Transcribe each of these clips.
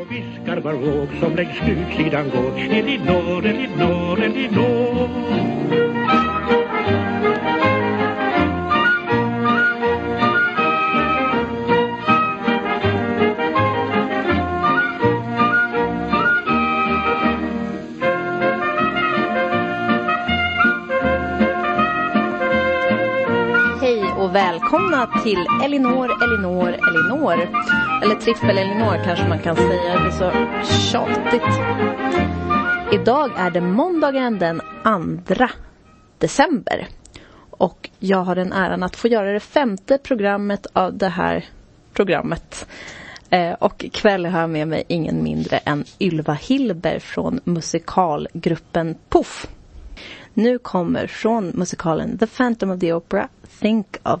Och viskar var våg som längs utsidan går Elinor, Elinor, Elinor Hej välkomna till Elinor, Elinor, Elinor. Eller Trippel Elinor kanske man kan säga. Det blir så tjatigt. Idag är det måndagen den 2 december. Och jag har den äran att få göra det femte programmet av det här programmet. Eh, och ikväll har jag med mig ingen mindre än Ylva Hilber från musikalgruppen Puff. Nu kommer från musikalen The Phantom of the Opera Think of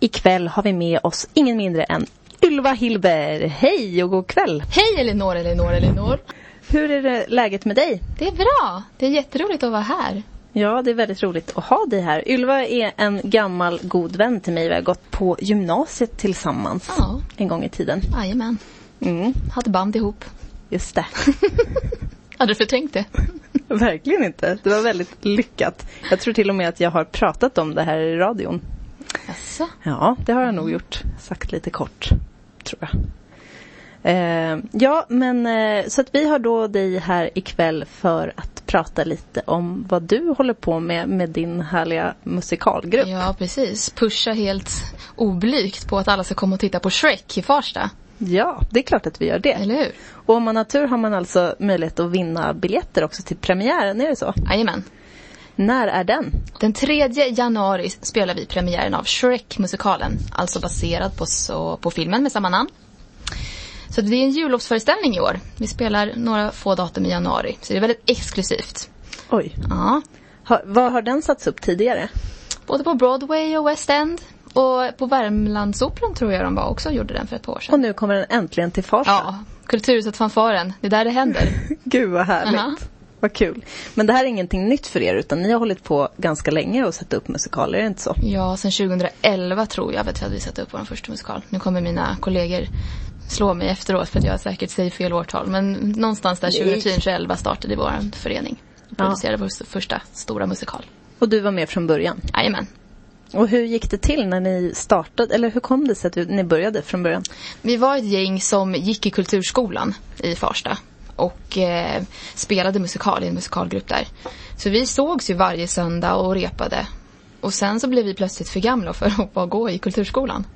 ikväll har vi med oss ingen mindre än Ylva Hilber. Hej och god kväll! Hej Elinor, Elinor, Elinor. Hur är läget med dig? Det är bra. Det är jätteroligt att vara här. Ja, det är väldigt roligt att ha dig här. Ylva är en gammal god vän till mig. Vi har gått på gymnasiet tillsammans Ja. en gång i tiden. Jajamän. Mm, Hade band ihop. just det. Hade du förträngt det? Verkligen inte. Det var väldigt lyckat. Jag tror till och med att jag har pratat om det här i radion. Jaså? Ja, det har jag nog gjort. Sagt lite kort, tror jag. Eh, ja, men eh, så att vi har då dig här ikväll för att prata lite om vad du håller på med med din härliga musikalgrupp. Ja, precis. Pusha helt oblygt på att alla ska komma och titta på Shrek i Farsta. Ja, det är klart att vi gör det. Eller hur? Och om man har tur har man alltså möjlighet att vinna biljetter också till premiären, är det så? Jajamän. När är den? Den 3 januari spelar vi premiären av Shrek-musikalen. Alltså baserad på, så, på filmen med samma namn. Så det är en jullovsföreställning i år. Vi spelar några få datum i januari. Så det är väldigt exklusivt. Oj. Ja. Har, var har den satts upp tidigare? Både på Broadway och West End. Och på Värmlandsoperan tror jag de var också gjorde den för ett par år sedan. Och nu kommer den äntligen till Farsta. Ja, Kulturhuset Fanfaren. Det är där det händer. Gud vad härligt. Aha. Vad kul. Men det här är ingenting nytt för er utan ni har hållit på ganska länge och sätta upp musikaler, är det inte så? Ja, sen 2011 tror jag att vi satte upp vår första musikal. Nu kommer mina kollegor slå mig efteråt för att jag säkert säger fel årtal. Men någonstans där Nej. 2010-2011 startade vår förening. Och Ja. producerade vår första stora musikal. Och du var med från början. Jajamän. Och hur gick det till när ni startade, eller hur kom det sig att ni började från början? Vi var ett gäng som gick i Kulturskolan i Farsta och eh, spelade musikal i en musikalgrupp där. Så vi sågs ju varje söndag och repade. Och sen så blev vi plötsligt för gamla för att bara gå i Kulturskolan.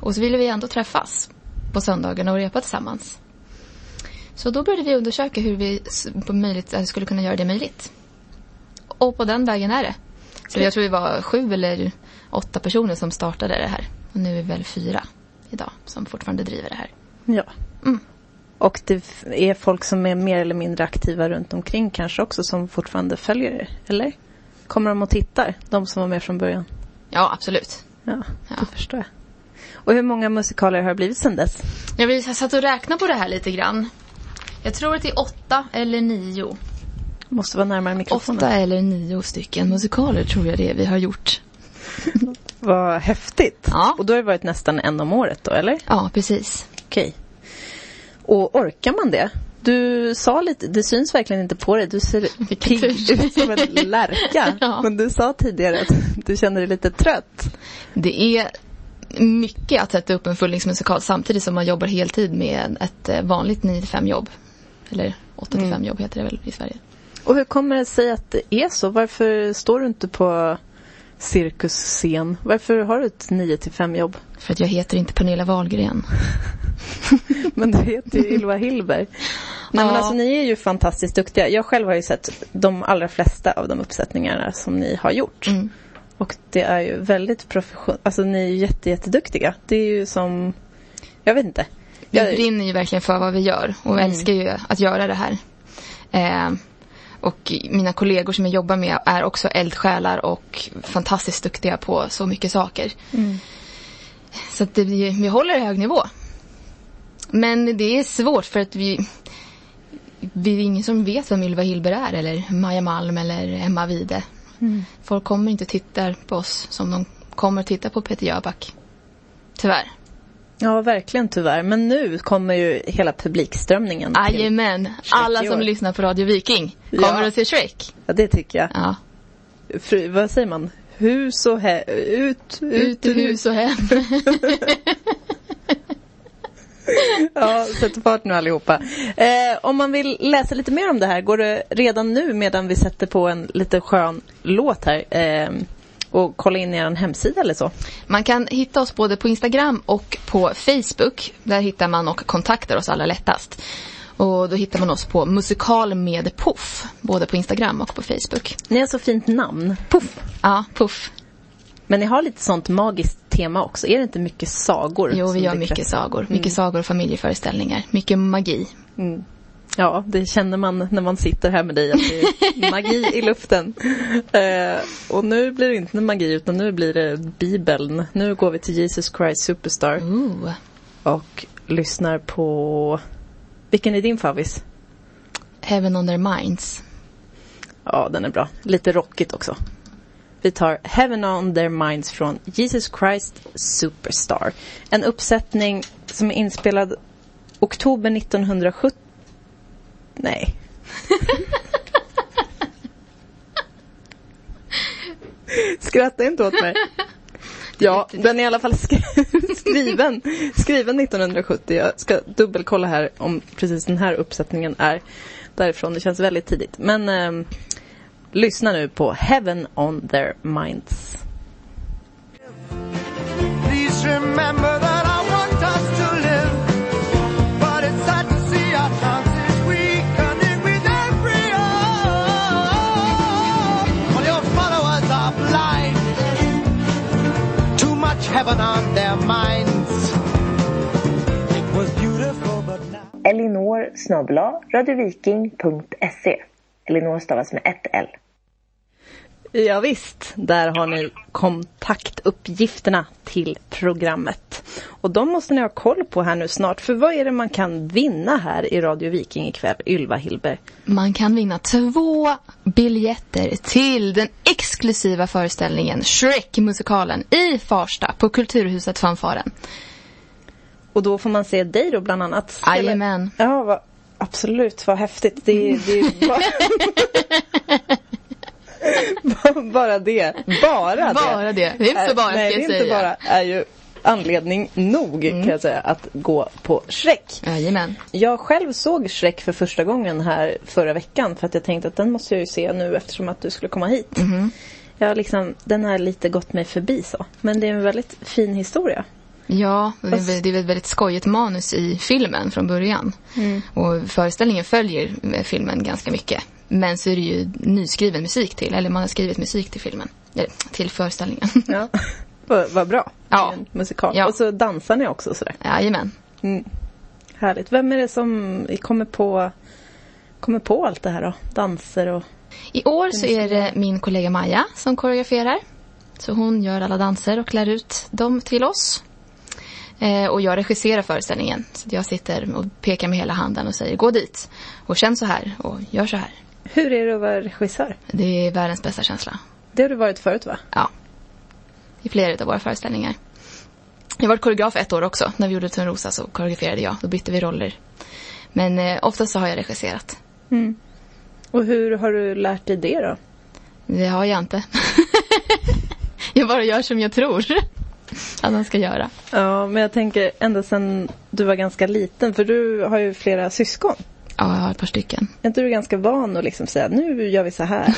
Och så ville vi ändå träffas på söndagarna och repa tillsammans. Så då började vi undersöka hur vi på möjligt, eh, skulle kunna göra det möjligt. Och på den vägen är det. Så jag tror vi var sju eller åtta personer som startade det här. Och nu är vi väl fyra idag som fortfarande driver det här. Ja. Mm. Och det är folk som är mer eller mindre aktiva runt omkring kanske också som fortfarande följer er, eller? Kommer de och tittar, de som var med från början? Ja, absolut. Ja, Ja. det förstår jag. Och hur många musikaler har det blivit sedan dess? Jag vill- jag satt och räknade på det här lite grann. Jag tror att det är åtta eller nio. Måste vara närmare mikrofonen. Åtta eller nio stycken musikaler tror jag det är vi har gjort. Vad häftigt. Ja. Och då har det varit nästan en om året då, eller? Ja, precis. Okej. Och orkar man det? Du sa lite, det syns verkligen inte på dig, du ser pigg ut som en lärka. Ja. Men du sa tidigare att du känner dig lite trött. Det är mycket att sätta upp en fullängdsmusikal samtidigt som man jobbar heltid med ett eh, vanligt 9-5 jobb. Eller 8-5 jobb heter det väl i Sverige. Och hur kommer det sig att det är så? Varför står du inte på cirkusscen? Varför har du ett 9 till 5 jobb? För att jag heter inte Pernilla Wahlgren. Men du heter ju Ylva Hillberg. Nej, men alltså, ni är ju fantastiskt duktiga. Jag själv har ju sett de allra flesta av de uppsättningarna som ni har gjort. Mm. Och det är ju väldigt professionellt. Alltså ni är ju jätte, jätteduktiga. Det är ju som, jag vet inte. Vi Jag- brinner ju verkligen för vad vi gör och Mm. älskar ju att göra det här. Eh, och mina kollegor som jag jobbar med är också eldsjälar och fantastiskt duktiga på så mycket saker. Mm. Så att det, vi, vi håller hög nivå. Men det är svårt för att vi... Vi är ingen som vet vem Ylva Hillberg är eller Maja Malm eller Emma Wide. Mm. Folk kommer inte titta på oss som de kommer titta på Peter Jöback. Tyvärr. Ja, verkligen tyvärr. Men nu kommer ju hela publikströmningen. Jajamän. Alla som lyssnar på Radio Viking kommer Ja. att se Shrek. Ja, det tycker jag. Ja. Fru, vad säger man? Hus och he... Ut, Ut ur hus och hem. Ja, sätt fart nu allihopa. Eh, om man vill läsa lite mer om det här, går det redan nu medan vi sätter på en lite skön låt här eh, och kolla in er hemsida eller så? Man kan hitta oss både på Instagram och på Facebook. Där hittar man och kontaktar oss allra lättast. Och då hittar man oss på Musikal med Puff. Både på Instagram och på Facebook. Ni har så fint namn. Puff. Ja, Puff. Men ni har lite sånt magiskt tema också. Är det inte mycket sagor? Jo, vi gör mycket kretsar? sagor. Mycket sagor och familjeföreställningar. Mycket magi. Ja, det känner man när man sitter här med dig att det är magi i luften. Eh, och nu blir det inte magi utan nu blir det Bibeln. Nu går vi till Jesus Christ Superstar Ooh. och lyssnar på... Vilken är din favvis? Heaven on their minds. Ja, den är bra. Lite rockigt också. Vi tar Heaven on their minds från Jesus Christ Superstar. En uppsättning som är inspelad oktober 1970. Nej. Skratta inte åt mig. Ja, den är i alla fall sk- skriven, skriven 1970. Jag ska dubbelkolla här om precis den här uppsättningen är därifrån. Det känns väldigt tidigt. Men ehm, lyssna nu på Heaven on their minds. Elinor snabla radioviking.se. Elinor stavas med ett L. Ja, visst, där har ni kontaktuppgifterna till programmet. Och de måste ni ha koll på här nu snart. För vad är det man kan vinna här i Radio Viking ikväll, Ylva Hillberg? Man kan vinna två biljetter till den exklusiva föreställningen Shrek-musikalen i Farsta på Kulturhuset Fanfaren. Och då får man se dig då bland annat. Jajamän. Ja, vad, absolut, vad häftigt. Det, det är bara... bara det. Bara det. Bara det. Det är inte så bara, Nej, ska det jag är inte bara. är ju anledning nog kan jag säga att gå på Shrek. Jajamän. Jag själv såg Shrek för första gången här förra veckan för att jag tänkte att den måste jag ju se nu eftersom att du skulle komma hit. Jag har liksom, den har lite gått mig förbi så. Men det är en väldigt fin historia. Ja, det är, ett väldigt skojigt manus i filmen från början. Och föreställningen följer filmen ganska mycket. Men så är det ju nyskriven musik till, eller man har skrivit musik till filmen. Eller till föreställningen. Ja. vad, vad bra. Ja. En musikal. Ja. Och så dansar ni också sådär. Jajamän. Härligt. Vem är det som kommer på, kommer på allt det här då? Danser och... I år så är det min kollega Maja som koreograferar. Så hon gör alla danser och lär ut dem till oss. Eh, och jag regisserar föreställningen. Så jag sitter och pekar med hela handen och säger gå dit. Och känn så här och gör så här. Hur är det att vara regissör? Det är världens bästa känsla. Det har du varit förut va? Ja. I flera av våra föreställningar. Jag varit koreograf ett år också. När vi gjorde Törnrosa så koreograferade jag. Då bytte vi roller. Men eh, oftast så har jag regisserat. Och hur har du lärt dig det då? Det har jag inte. jag bara gör som jag tror att man ska göra. Ja, men jag tänker ända sedan du var ganska liten, för du har ju flera syskon. Ja, jag har ett par stycken. Är inte du ganska van att liksom säga nu gör vi så här?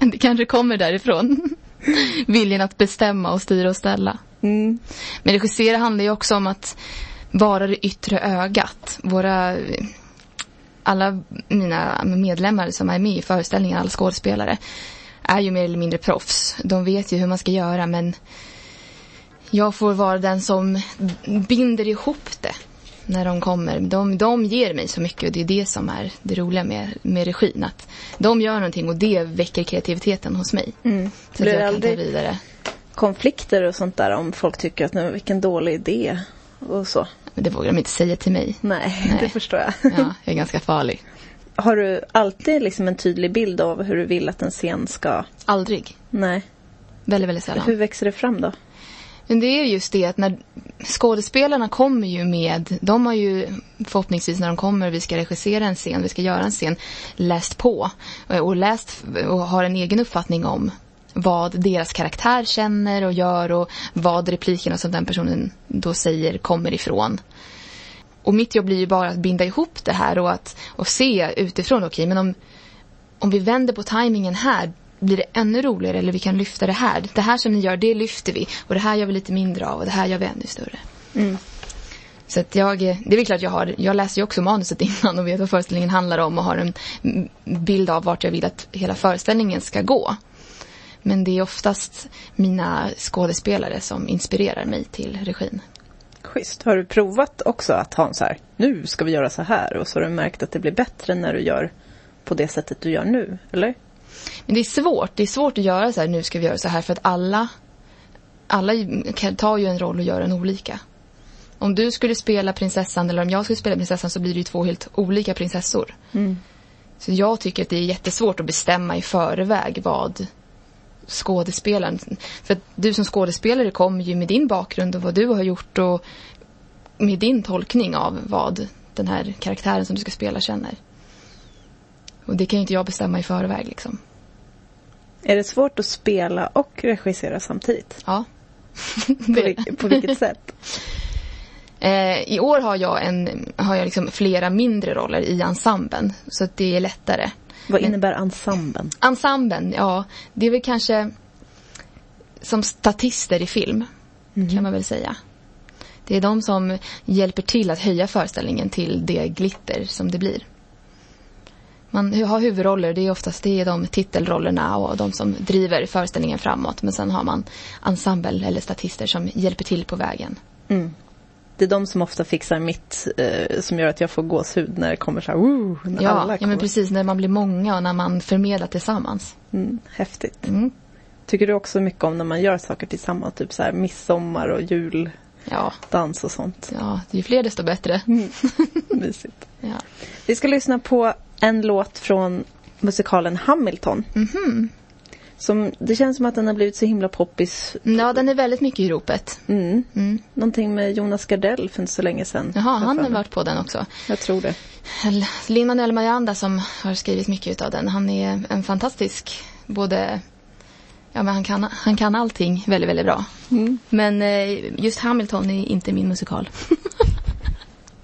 det kanske kommer därifrån. Viljan att bestämma och styra och ställa. Mm. Men regissera handlar ju också om att vara det yttre ögat. Våra, alla mina medlemmar som är med i föreställningen, alla skådespelare, är ju mer eller mindre proffs. De vet ju hur man ska göra men jag får vara den som binder ihop det när de kommer. De, de ger mig så mycket och det är det som är det roliga med, med regin. Att de gör någonting och det väcker kreativiteten hos mig. Mm. Så Blir att jag kan ta vidare. konflikter och sånt där om folk tycker att "Nej, vilken dålig idé och så? Men det vågar de inte säga till mig. Nej, Nej. det förstår jag. Ja, jag är ganska farlig. Har du alltid liksom en tydlig bild av hur du vill att en scen ska... Aldrig. Nej. Väldigt, väldigt sällan. Hur växer det fram då? Men det är just det att när skådespelarna kommer ju med, de har ju förhoppningsvis när de kommer, vi ska regissera en scen, vi ska göra en scen, läst på eh, och läst och har en egen uppfattning om vad deras karaktär känner och gör och vad replikerna som den personen då säger kommer ifrån. Och mitt jobb blir ju bara att binda ihop det här och att och se utifrån, okej men om, om vi vänder på tajmingen här blir det ännu roligare eller vi kan lyfta det här. Det här som ni gör, det lyfter vi. Och det här gör vi lite mindre av och det här gör vi ännu större. Så att jag, det är väl klart jag har, jag läser ju också manuset innan och vet vad föreställningen handlar om och har en mm, bild av vart jag vill att hela föreställningen ska gå. Men det är oftast mina skådespelare som inspirerar mig till regin. Schysst. Har du provat också att ha en så här, nu ska vi göra så här och så har du märkt att det blir bättre när du gör på det sättet du gör nu, eller? Men det är svårt. Det är svårt att göra så här, nu ska vi göra så här, för att alla, alla tar ju en roll och gör en olika. Om du skulle spela prinsessan eller om jag skulle spela prinsessan så blir det ju två helt olika prinsessor. Så jag tycker att det är jättesvårt att bestämma i förväg vad skådespelaren... För att du som skådespelare kommer ju med din bakgrund och vad du har gjort och med din tolkning av vad den här karaktären som du ska spela känner. Och det kan ju inte jag bestämma i förväg liksom. Är det svårt att spela och regissera samtidigt? Ja. På, på vilket sätt? Eh, I år har jag, en, har jag liksom flera mindre roller i ensemblen. Så att det är lättare. Vad innebär ensemblen? Ensemblen, ja, det är väl kanske som statister i film. Kan man väl säga. Det är de som hjälper till att höja föreställningen till det glitter som det blir. Man har huvudroller, det är oftast det är de titelrollerna och de som driver föreställningen framåt. Men sen har man ensemble eller statister som hjälper till på vägen. Det är de som ofta fixar mitt, eh, som gör att jag får gåshud när det kommer så här, woo, när Ja, alla ja kommer. men precis när man blir många och när man förmedlar tillsammans. Mm, häftigt. Mm. Tycker du också mycket om när man gör saker tillsammans, typ så här midsommar och Ja, juldans och sånt? ja, ju fler desto bättre. Mysigt. Ja. Vi ska lyssna på en låt från musikalen Hamilton. Mhm. Som, det känns som att den har blivit så himla poppis. ja, den är väldigt mycket i ropet. Mm. Mm. Någonting med Jonas Gardell för inte så länge sedan. Jaha, han har varit på den också. Jag tror det. Lin-Manuel Miranda som har skrivit mycket av den. Han är en fantastisk, både, ja men han kan, han kan allting väldigt, väldigt bra. Men eh, just Hamilton är inte min musikal.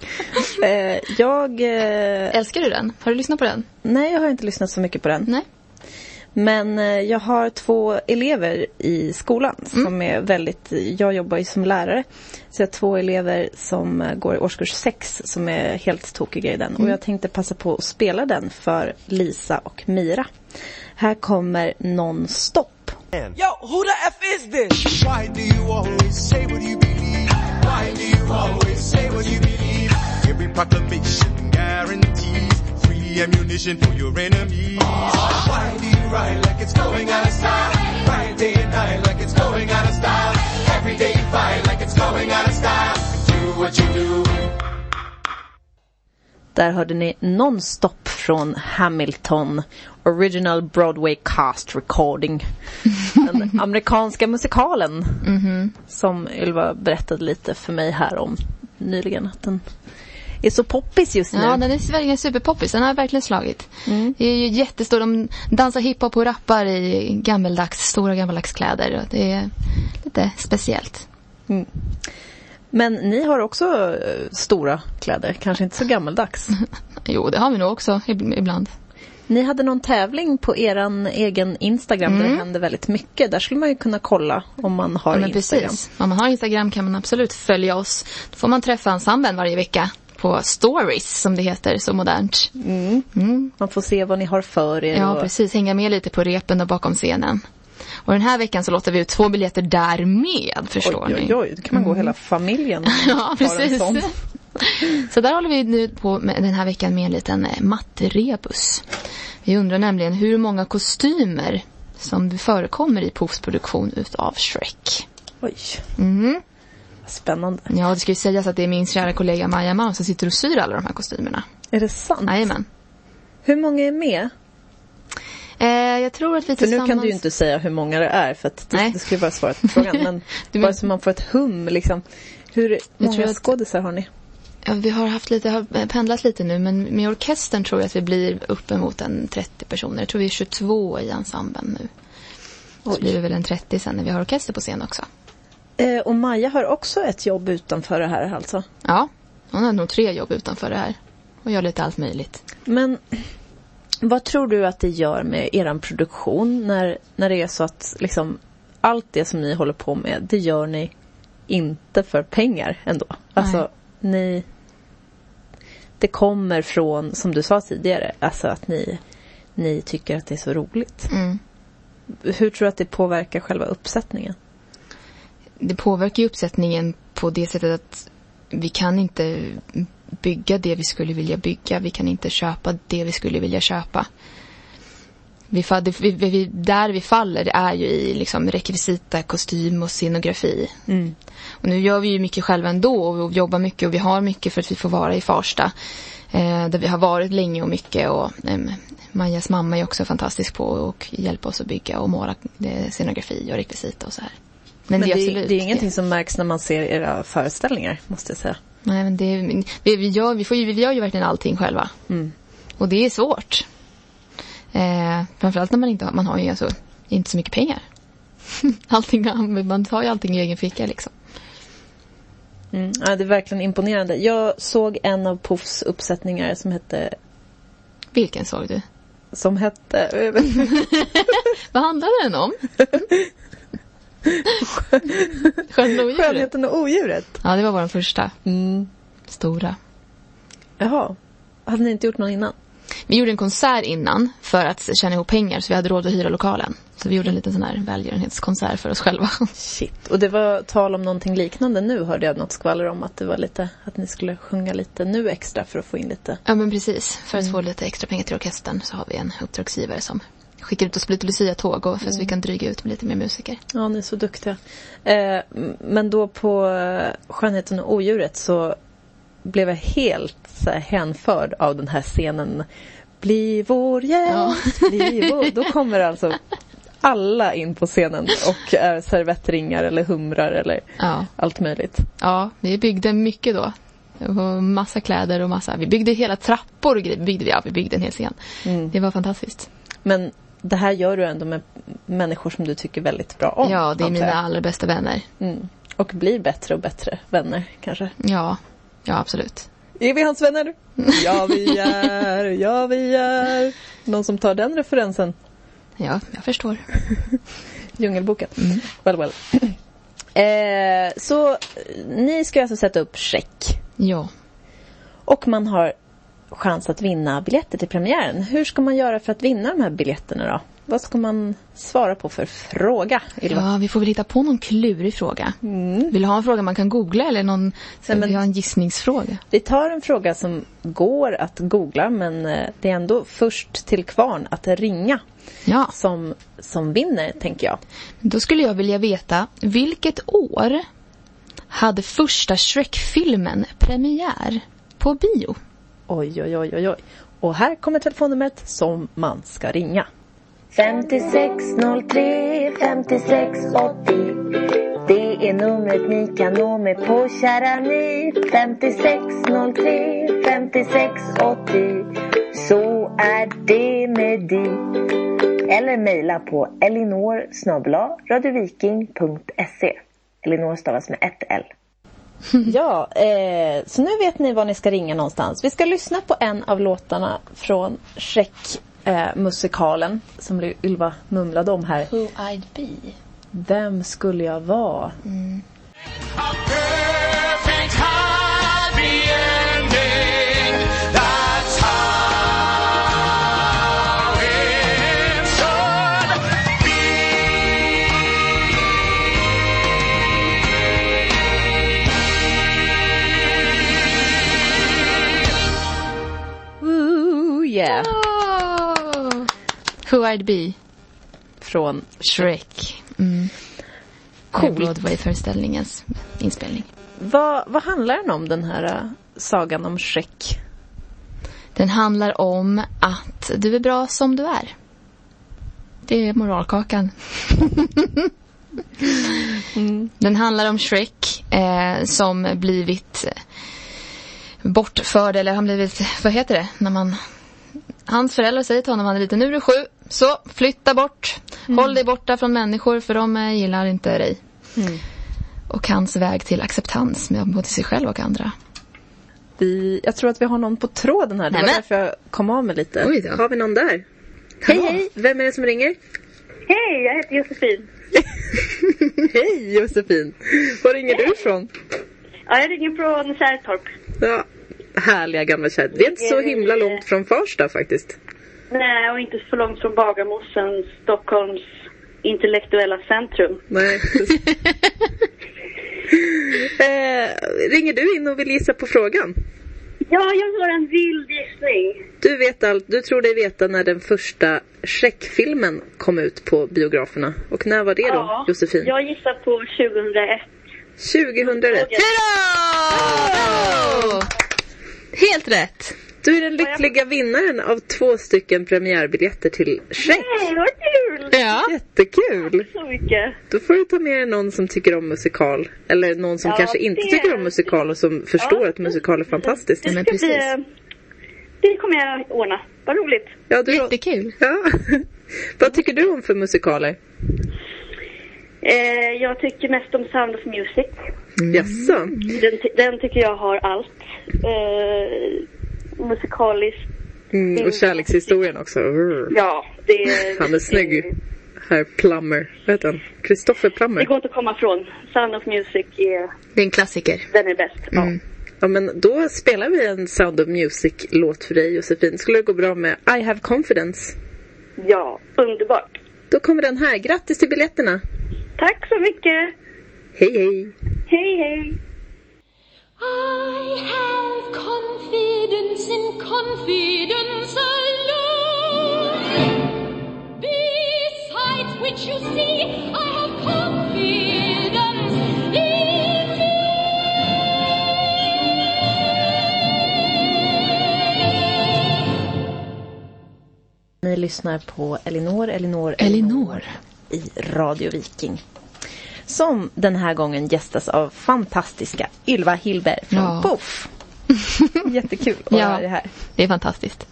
Eh, jag... Eh, Älskar du den? Har du lyssnat på den? nej, jag har inte lyssnat så mycket på den. Nej? Men eh, jag har två elever i skolan som är väldigt, jag jobbar ju som lärare. Så jag har två elever som går i årskurs sex som är helt tokiga i den. Och jag tänkte passa på att spela den för Lisa och Mira. Här kommer Non-stop. Yo, who the F is this? Why do you always say what you believe? Why do you always say what you believe? Proclamation guarantees free ammunition for your enemies. Why do you ride like it's going out of style? Ride day and night like it's going out of style. Every day you fight like it's going out of style. Do what you do. Där hörde ni Non-stop från Hamilton Original Broadway Cast Recording. Den amerikanska musikalen. Som Ylva berättade lite för mig här om nyligen. Att den är så poppis just nu. Ja, den är verkligen superpoppis. Den har verkligen slagit. Det är ju jättestor. De dansar hiphop och rappar i gammeldags, stora gammeldags kläder. Det är lite speciellt. Men ni har också eh, stora kläder, kanske inte så gammaldags. Jo, det har vi nog också ib- ibland. Ni hade någon tävling på eran egen Instagram där det hände väldigt mycket. Där skulle man ju kunna kolla om man har Ja, Instagram. precis. Om man har Instagram kan man absolut följa oss. Då får man träffa ensemblen varje vecka på stories som det heter så modernt. Man får se vad ni har för er. Ja, och... precis. Hänga med lite på repen och bakom scenen. Och den här veckan så låter vi ut två biljetter där med, förstår Oj, ni. oj, oj. Då kan man gå hela familjen. Ja, precis. Så där håller vi nu på med den här veckan med en liten eh, matterebus. Vi undrar nämligen hur många kostymer som förekommer i Puffs produktion utav Shrek. Oj, Mhm. Spännande. Ja, det ska ju sägas att det är min kära kollega Maja Malm som sitter och syr alla de här kostymerna. Är det sant? Jajamän. Hur många är med? Eh, jag tror att vi För tillsammans... nu kan du ju inte säga hur många det är för att det, Nej. det skulle vara svaret på frågan. Men bara men- så man får ett hum liksom. Hur många tror att- skådisar har ni? Ja, vi har haft lite, har pendlat lite nu men med orkestern tror jag att vi blir uppemot en 30 personer. Jag tror vi är 22 i ensemblen nu. Så Oj. blir det väl en 30 sen när vi har orkester på scen också. Eh, och Maja har också ett jobb utanför det här alltså. Ja, hon har nog tre jobb utanför det här. Och gör lite allt möjligt. Men vad tror du att det gör med er produktion när, när det är så att liksom allt det som ni håller på med, det gör ni inte för pengar ändå? Alltså, ni... Det kommer från, som du sa tidigare, alltså att ni, ni tycker att det är så roligt. Mm. Hur tror du att det påverkar själva uppsättningen? Det påverkar ju uppsättningen på det sättet att vi kan inte bygga det vi skulle vilja bygga. Vi kan inte köpa det vi skulle vilja köpa. Vi, vi, vi, där vi faller är ju i liksom rekvisita, kostym och scenografi. Och nu gör vi ju mycket själva ändå och jobbar mycket och vi har mycket för att vi får vara i Farsta. Eh, där vi har varit länge och mycket och ehm, Majas mamma är också fantastisk på att hjälpa oss att bygga och måla eh, scenografi och rekvisita och så här. Men, Men det är det, är ingenting som märks när man ser era föreställningar, måste jag säga. Nej, men det, vi, vi, gör, vi, får ju, vi gör ju verkligen allting själva. Mm. Och det är svårt. Eh, framförallt när man inte har, man har ju alltså inte så mycket pengar. allting, man tar ju allting i egen ficka liksom. Mm. Ja, det är verkligen imponerande. Jag såg en av Puffs uppsättningar som hette... Vilken såg du? Som hette... Vad handlar den om? Skönheten och odjuret? Skönheten och odjuret. Ja, det var vår första. Mm. Stora. Jaha. Hade ni inte gjort någon innan? Vi gjorde en konsert innan för att tjäna ihop pengar så vi hade råd att hyra lokalen. Så vi gjorde en liten sån här välgörenhetskonsert för oss själva. Shit. Och det var tal om någonting liknande nu hörde jag något skvaller om att det var lite att ni skulle sjunga lite nu extra för att få in lite. Ja men precis. För att få lite extra pengar till orkestern så har vi en uppdragsgivare som skickar ut oss på lite Lucia-tåg och för att vi kan dryga ut med lite mer musiker. Ja, ni är så duktiga. Eh, men då på Skönheten och odjuret så blev jag helt så här, hänförd av den här scenen. Bli vår hjälp, bli vår... Då kommer alltså alla in på scenen och är servettringar eller humrar eller Ja. allt möjligt. ja, vi byggde mycket då. Massa kläder och massa, vi byggde hela trappor och grejer. Byggde vi, ja, vi byggde en hel scen. Det var fantastiskt. Men det här gör du ändå med människor som du tycker väldigt bra om. Ja, det är mina jag. allra bästa vänner. Mm. Och blir bättre och bättre vänner kanske. Ja, ja absolut. Är vi hans vänner? Ja, vi är, ja, vi är. Någon som tar den referensen? Ja, jag förstår. Djungelboken. Well, well. Eh, så ni ska alltså sätta upp check. Ja. Och man har chans att vinna biljetter till premiären. Hur ska man göra för att vinna de här biljetterna då? Vad ska man svara på för fråga, Ylva? ja, vi får väl hitta på någon klurig fråga. Vill du ha en fråga man kan googla eller någon, Nej, men- vi ha en gissningsfråga? Vi tar en fråga som går att googla men eh, det är ändå först till kvarn att ringa Ja. som, som vinner, tänker jag. Då skulle jag vilja veta, vilket år hade första Shrek-filmen premiär på bio? Oj, oj, oj, oj, oj. Och här kommer telefonnumret som man ska ringa. 5603 5680 Det är numret ni kan nå mig på kära ni 5603 5680 Så är det med dig Eller mejla på elinor radioviking.se Elinor stavas med ett L. Ja, eh, så nu vet ni var ni ska ringa någonstans. Vi ska lyssna på en av låtarna från Shrek-musikalen som Ylva mumlade om här. Who I'd be. Vem skulle jag vara? A yeah! Oh. Who I'd be. Från Shrek. Mm. Coolt. Broadway-föreställningens inspelning. vad, vad handlar den om den här äh, sagan om Shrek? Den handlar om att du är bra som du är. Det är moralkakan. Den handlar om Shrek eh, som blivit bortförd, eller han blivit, vad heter det, när man... Hans föräldrar säger till honom när han är liten, nu är du sju, så flytta bort. Håll dig borta från människor för de eh, gillar inte dig. Och hans väg till acceptans med både sig själv och andra. Vi, jag tror att vi har någon på tråden här. Det var därför jag kom av mig lite. Oj då. Har vi någon där? Hej, hej! Vem är det som ringer? Hej, jag heter Josefin. hej Josefin! Var ringer du ifrån? Ja, jag ringer från Kärrtorp. Ja, härliga gamla kärr. Det är inte så himla långt från Farsta faktiskt. Nej, och inte så långt från Bagarmossen, Stockholms intellektuella centrum. Nej. eh, ringer du in och vill gissa på frågan? Ja, jag har en vild gissning. Du vet allt. Du tror dig veta när den första Shrek-filmen kom ut på biograferna. Och när var det då, Ja, Josefin? Jag gissar på 2001. 2001. Bravo! Helt rätt. Du är den lyckliga vinnaren av två stycken premiärbiljetter till Shrek. Nej, vad kul! Ja. Jättekul! Så mycket. Då får du ta med dig någon som tycker om musikal. Eller någon som Ja, kanske inte det- tycker om musikal och som förstår Ja. att musikal är fantastiskt. Det, men ska bli, precis. eh, det kommer jag ordna. Vad roligt. Ja, du, Jättekul. ja. Vad tycker du om för musikaler? Eh, jag tycker mest om Sound of Music. Jaså? Den, den tycker jag har allt. Eh, musikaliskt. Mm, och kärlekshistorien också. Ja, det är... Han är snygg. Herr Plummer. Vad heter han? Christopher Det Plummer. går inte att komma ifrån. Sound of Music är, Det är en klassiker. den är bäst. Ja. Mm. Ja, men då spelar vi en Sound of Music-låt för dig Josefin. Skulle det gå bra med I have confidence? ja, underbart. Då kommer den här. Grattis till biljetterna. Tack så mycket. Hej hej! Hej, hej. I have confidence in confidence alone. Besides which you see, I have confidence in Ni lyssnar på Elinor, Elinor, Elinor. i Radio Viking. Som den här gången gästas av fantastiska Ylva Hillberg från Ja. Poff. Jättekul att Ja. ha dig här. Det är fantastiskt.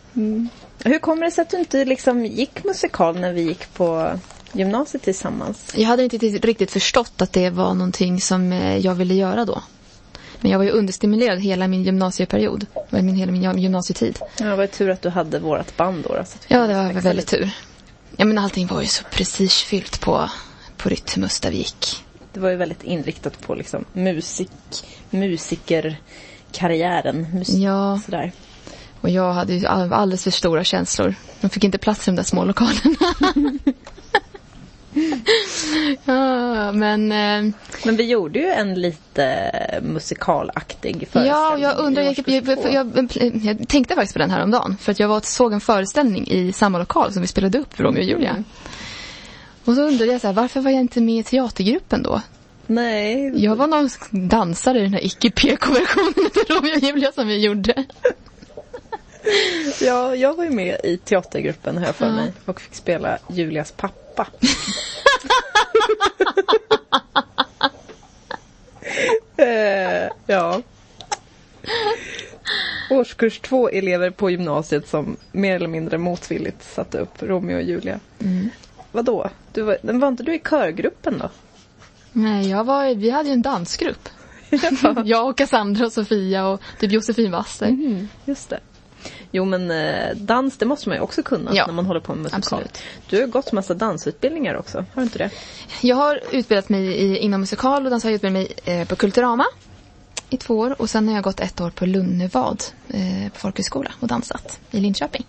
Hur kommer det sig att du inte liksom gick musikal när vi gick på gymnasiet tillsammans? Jag hade inte riktigt- förstått att det var någonting som eh, jag ville göra då. Men jag var ju understimulerad hela min gymnasieperiod. Min, hela min gym- gymnasietid. Ja, det var ju tur att du hade vårt band då. då, Ja, det var väldigt tur. Ja, men allting var ju så prestigefyllt på, på Rytmus där vi gick. Det var ju väldigt inriktat på liksom musik, musikerkarriären. Musik, Ja. sådär. Och jag hade ju all- alldeles för stora känslor. De fick inte plats i de där små lokalerna. ja, men... Eh, Men vi gjorde ju en lite musikalaktig föreställning. Ja, jag undrar, jag, jag, jag, jag, tänkte faktiskt på den här om dagen För att jag var såg en föreställning i samma lokal som vi spelade upp Romeo och Julia. Mm. Och så undrade jag så här, varför var jag inte med i teatergruppen då? Nej. Jag var någon dansare i den här icke-PK-versionen av Romeo och Julia som vi gjorde. Ja, jag var ju med i teatergruppen jag för Ja. mig. Och fick spela Julias pappa. eh, ja. Årskurs två elever på gymnasiet som mer eller mindre motvilligt satte upp Romeo och Julia. Mm. Vadå? Du var, var inte du i körgruppen då? Nej, jag var, vi hade ju en dansgrupp. jag och Cassandra och Sofia och typ Josefin Wasser. Mm, just det. Jo men eh, dans det måste man ju också kunna Ja, när man håller på med musikal. absolut. Du har gått massa dansutbildningar också, har du inte det? Jag har utbildat mig i, inom musikal och dans har jag utbildat mig eh, på Kulturama i två år. Och sen har jag gått ett år på Lunnevad eh, på folkhögskola och dansat i Linköping.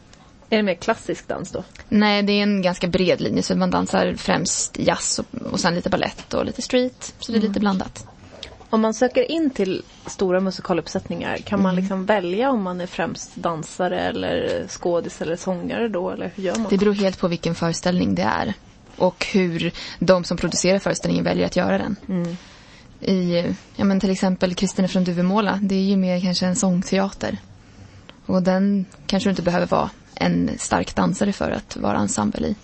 Är det mer klassisk dans då? Nej, det är en ganska bred linje så man dansar främst jazz och, och sen lite ballett och lite street. Så det är lite blandat. Om man söker in till stora musikaluppsättningar, kan man liksom välja om man är främst dansare eller skådis eller sångare då? Eller hur gör man? Det beror helt på vilken föreställning det är. Och hur de som producerar föreställningen väljer att göra den. I, ja men till exempel Kristina från Duvemåla, det är ju mer kanske en sångteater. Och den kanske du inte behöver vara en stark dansare för att vara ensemble i.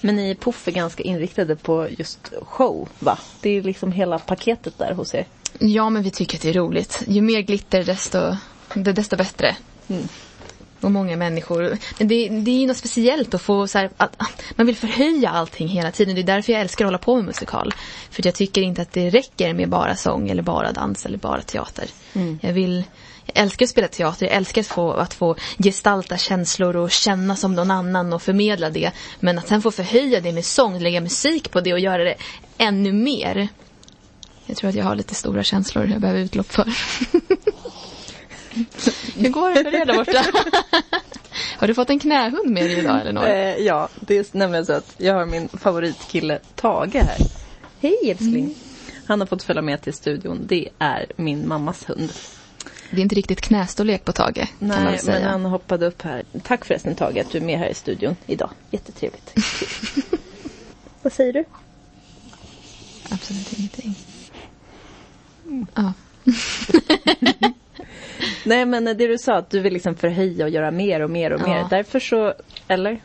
Men ni i Puff är ganska inriktade på just show, va? Det är liksom hela paketet där hos er. Ja, men vi tycker att det är roligt. Ju mer glitter desto, desto bättre. Och många människor. Men det, det är ju något speciellt att få så här, att, man vill förhöja allting hela tiden. Det är därför jag älskar att hålla på med musikal. För jag tycker inte att det räcker med bara sång eller bara dans eller bara teater. Jag vill jag älskar att spela teater, jag älskar att få, att få gestalta känslor och känna som någon annan och förmedla det. Men att sen få förhöja det med sång, lägga musik på det och göra det ännu mer. Jag tror att jag har lite stora känslor jag behöver utlopp för. Hur går det för er där borta? Har du fått en knähund med dig idag, Elinor? Eh, ja, det är nämligen så att jag har min favoritkille Tage här. Hej älskling! Han har fått följa med till studion. Det är min mammas hund. Det är inte riktigt knästorlek på Tage, Nej, men han hoppade upp här. Tack förresten Tage att du är med här i studion idag. Jättetrevligt. Vad säger du? Absolut ingenting. Ja. Nej men det du sa att du vill liksom förhöja och göra mer och mer och Ja. mer. Därför så, eller?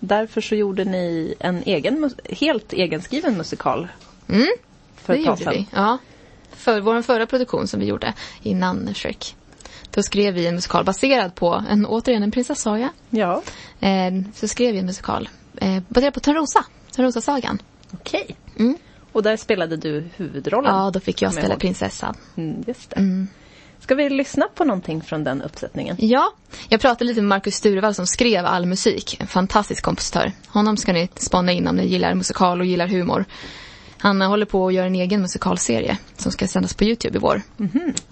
Därför så gjorde ni en egen, helt egenskriven musikal. Mm, För det gjorde vi. Ja. För vår förra produktion som vi gjorde innan Shrek. Då skrev vi en musikal baserad på, en, återigen en prinsessaga. Ja, Eh, så skrev vi en musikal eh, baserad på Törnrosa, Törnrosa-sagan. okej. Mm. Och där spelade du huvudrollen. Ja, då fick jag spela ihåg. prinsessan. Mm, just det. Mm. Ska vi lyssna på någonting från den uppsättningen? Ja, jag pratade lite med Markus Sturevall som skrev all musik. En fantastisk kompositör. Honom ska ni spana in om ni gillar musikal och gillar humor. Han eh, håller på att göra en egen musikalserie som ska sändas på Youtube i vår.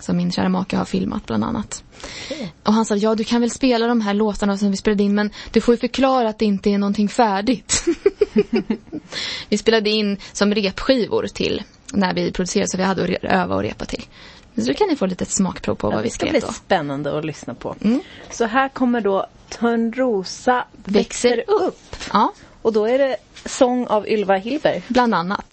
Som min kära make har filmat bland annat. Och han sa, ja du kan väl spela de här låtarna som vi spelade in men du får ju förklara att det inte är någonting färdigt. vi spelade in som repskivor till när vi producerade så vi hade att öva och repa till. Så då kan ni få lite smakprov på vad vi det ska skrev bli då. spännande att lyssna på. Mm. Så här kommer då Törnrosa växer upp. Ja, Och då är det sång av Ylva Hilber. bland annat.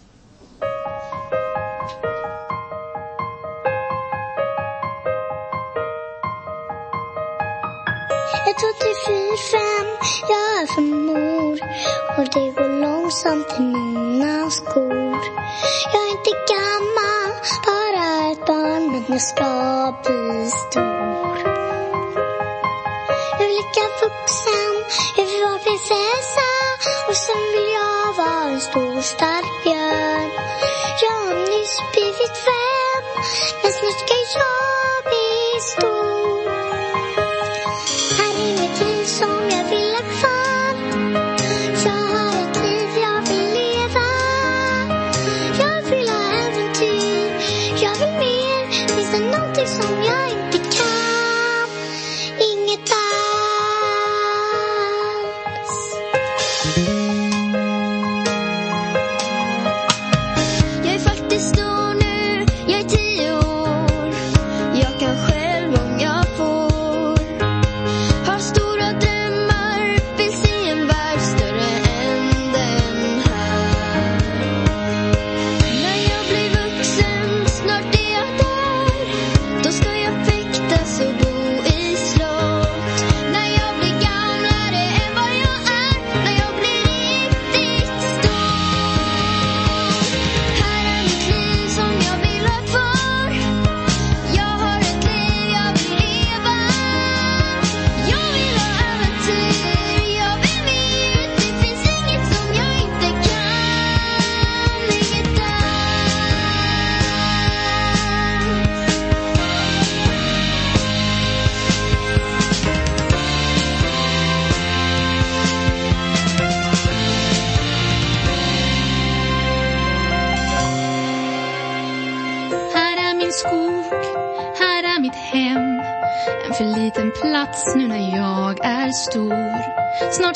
Ett, två, tre, fyra, fem. Jag är för mor. Och det går långsamt i mina skor. Jag är inte gammal, bara ett barn. Men jag ska bli stor. Jag vill leka vuxen, jag vill vara prinsessa. Och sen vill jag vara en stor stark björn. Jag har nyss blivit fem, men snart ska jag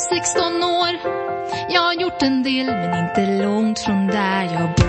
16 år, jag har gjort en del men inte långt från där jag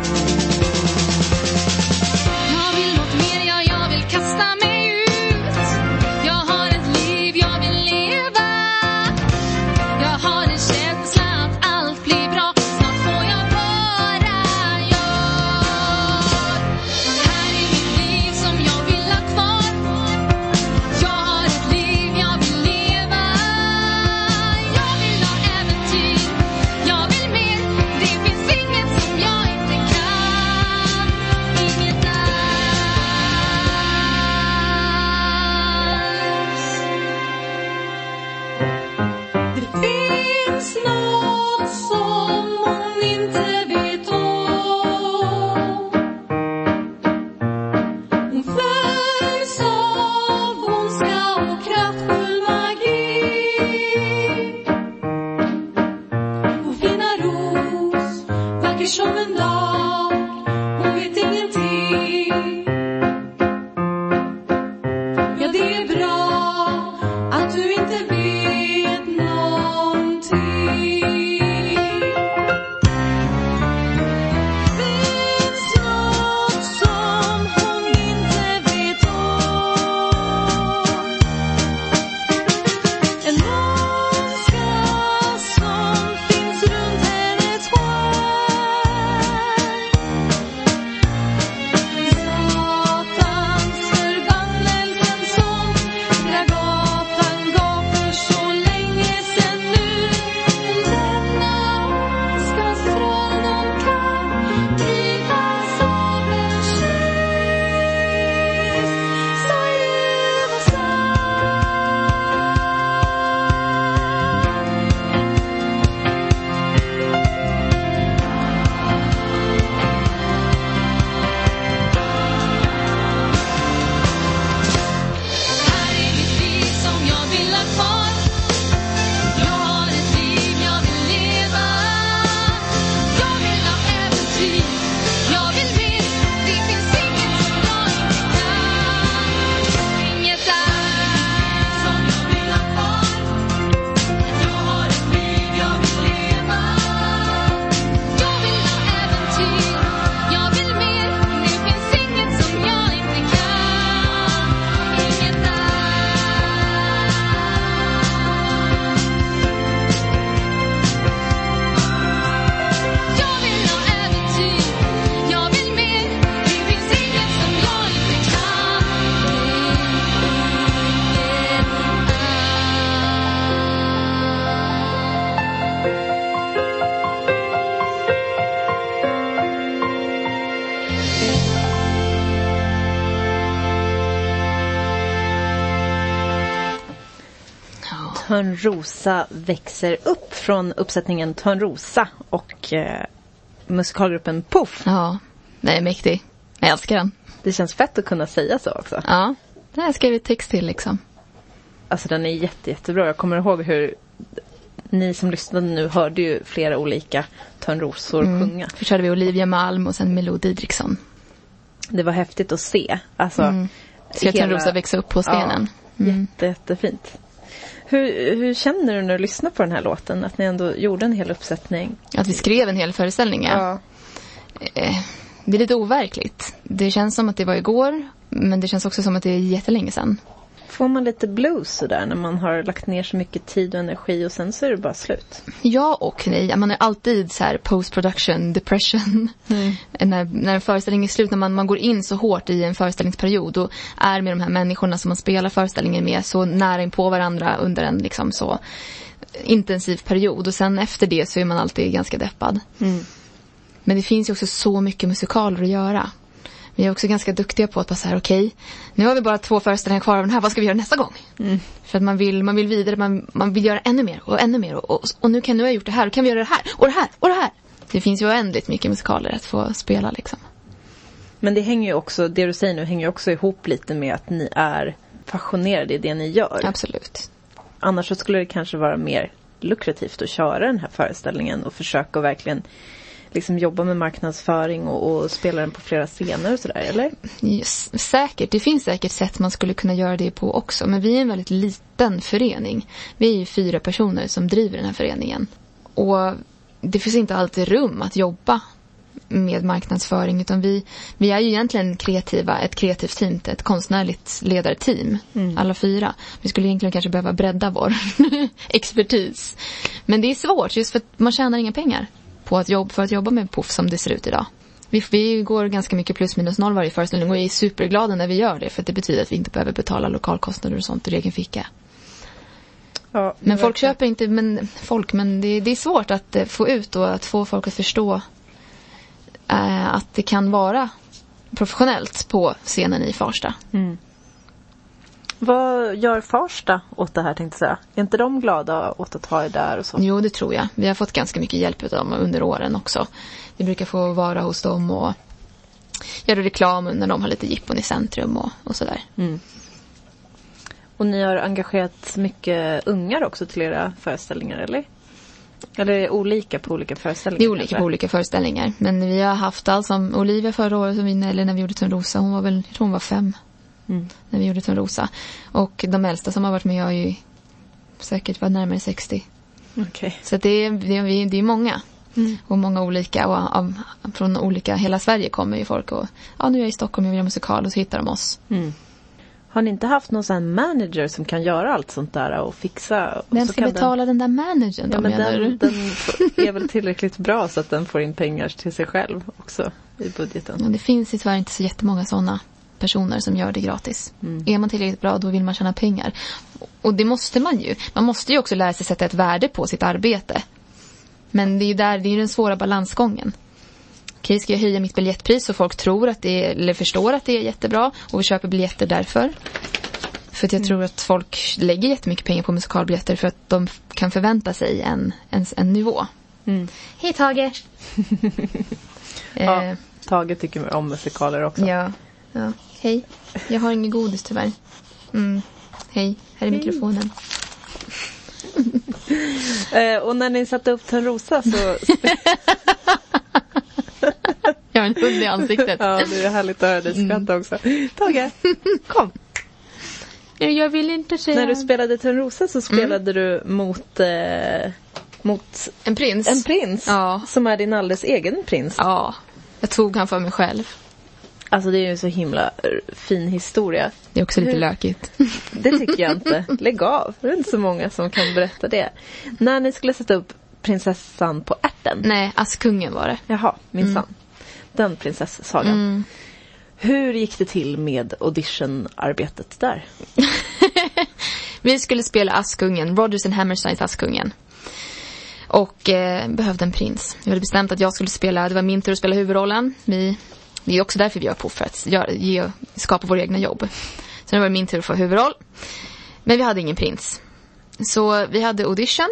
Törnrosa växer upp från uppsättningen Törnrosa och eh, musikalgruppen Puff. Ja, den är mäktig. Jag älskar den. Det känns fett att kunna säga så också. Ja, det har jag skrivit text till liksom. Alltså den är jätte, jättebra. Jag kommer ihåg hur ni som lyssnade nu hörde ju flera olika Törnrosor sjunga. Först körde vi Olivia Malm och sen Milou Didriksson. Det var häftigt att se. Alltså, Mm. Ska hela- Törnrosa växa upp på scenen? Mm. Jätte, jättefint. Hur, hur känner du när du lyssnar på den här låten? Att ni ändå gjorde en hel uppsättning? Att vi skrev en hel föreställning, ja. Eh, Det är lite overkligt. Det känns som att det var igår, men det känns också som att det är jättelänge sedan. Får man lite blues sådär när man har lagt ner så mycket tid och energi och sen så är det bara slut? Ja och nej. Man är alltid så här post production depression. När, när en föreställning är slut, när man, man går in så hårt i en föreställningsperiod och är med de här människorna som man spelar föreställningen med så nära in på varandra under en liksom så intensiv period. Och sen efter det så är man alltid ganska deppad. Men det finns ju också så mycket musikaler att göra. Vi är också ganska duktiga på att bara så här, okej, nu har vi bara två föreställningar kvar av den här, vad ska vi göra nästa gång? För att man vill, man vill vidare, man, man vill göra ännu mer och ännu mer. Och, och, och nu kan nu har jag gjort det här, och kan vi göra det här, och det här, och det här. Det finns ju oändligt mycket musikaler att få spela liksom. Men det hänger ju också, det du säger nu hänger ju också ihop lite med att ni är passionerade i det ni gör. Absolut. Annars så skulle det kanske vara mer lukrativt att köra den här föreställningen och försöka verkligen liksom jobba med marknadsföring och, och spela den på flera scener och sådär, eller? Yes, säkert, det finns säkert sätt man skulle kunna göra det på också. Men vi är en väldigt liten förening. Vi är ju fyra personer som driver den här föreningen. Och det finns inte alltid rum att jobba med marknadsföring utan vi, vi är ju egentligen kreativa, ett kreativt team, ett konstnärligt ledarteam, alla fyra. Vi skulle egentligen kanske behöva bredda vår expertis. Men det är svårt just för att man tjänar inga pengar på att jobba, för att jobba med Puff som det ser ut idag. Vi, vi går ganska mycket plus minus noll varje föreställning och är superglada när vi gör det för att det betyder att vi inte behöver betala lokalkostnader och sånt ur egen ficka. Ja, Men folk köper inte, men folk, men det, det är svårt att eh, få ut och att få folk att förstå eh, att det kan vara professionellt på scenen i Farsta. Vad gör Farsta åt det här tänkte jag säga? Är inte de glada åt att ha er där och så? Jo, det tror jag. Vi har fått ganska mycket hjälp av dem under åren också. Vi brukar få vara hos dem och göra reklam när de har lite jippon i centrum och, och sådär. Och ni har engagerat mycket ungar också till era föreställningar, eller? Eller är det olika på olika föreställningar? Det är olika kanske? på olika föreställningar. Men vi har haft allt som Olivia förra året, som vi, eller när vi gjorde Törnrosa, hon var väl, jag tror hon var fem. När vi gjorde Törnrosa. Och de äldsta som har varit med har ju säkert varit närmare 60. Okej. Så det, är, det, är, det är många. Och många olika. Och av, från olika, hela Sverige kommer ju folk och ja nu är jag i Stockholm, jag vill göra musikal och så hittar de oss. Har ni inte haft någon sån här manager som kan göra allt sånt där och fixa? Och Vem ska betala den där managern då Den, ja, men menar den, du? den är väl tillräckligt bra så att den får in pengar till sig själv också i budgeten. Ja, det finns ju tyvärr inte så jättemånga sådana personer som gör det gratis. Är man tillräckligt bra då vill man tjäna pengar. Och det måste man ju. Man måste ju också lära sig sätta ett värde på sitt arbete. Men det är ju där, det är den svåra balansgången. Okej, ska jag höja mitt biljettpris så folk tror att det är, eller förstår att det är jättebra och vi köper biljetter därför. För att jag tror att folk lägger jättemycket pengar på musikalbiljetter för att de kan förvänta sig en, en, en nivå. Hej Tage! Ja, Eh, Tage tycker om musikaler också. Ja. ja. Hej. Jag har ingen godis tyvärr. Mm. Hej, här är mikrofonen. Eh, och när ni satte upp Törnrosa så... Jag har en hund i ansiktet. ja, det är härligt att höra dig skratta också. Tage, kom! Jag vill inte säga... När du spelade Törnrosa så spelade du mot, eh, mot En prins? en prins. Ja. Som är din alldeles egen prins. Ja. Jag tog han för mig själv. Alltså det är ju en så himla eh, fin historia. Det är också lite Hur- lökigt. Det tycker jag inte. Lägg av. Det är inte så många som kan berätta det. När ni skulle sätta upp prinsessan på ärten. Nej, Askungen var det. Jaha, minsann. Den prinsessasagan. Mm. Hur gick det till med auditionarbetet där? Vi skulle spela Askungen, Rodgers and Hammersteins Askungen. Och eh, behövde en prins. Vi hade bestämt att jag skulle spela, det var min tur att spela huvudrollen. Vi, det är också därför vi gör Puff, för att göra, ge, skapa våra egna jobb. Så nu var det min tur att få huvudroll. Men vi hade ingen prins. så vi hade audition.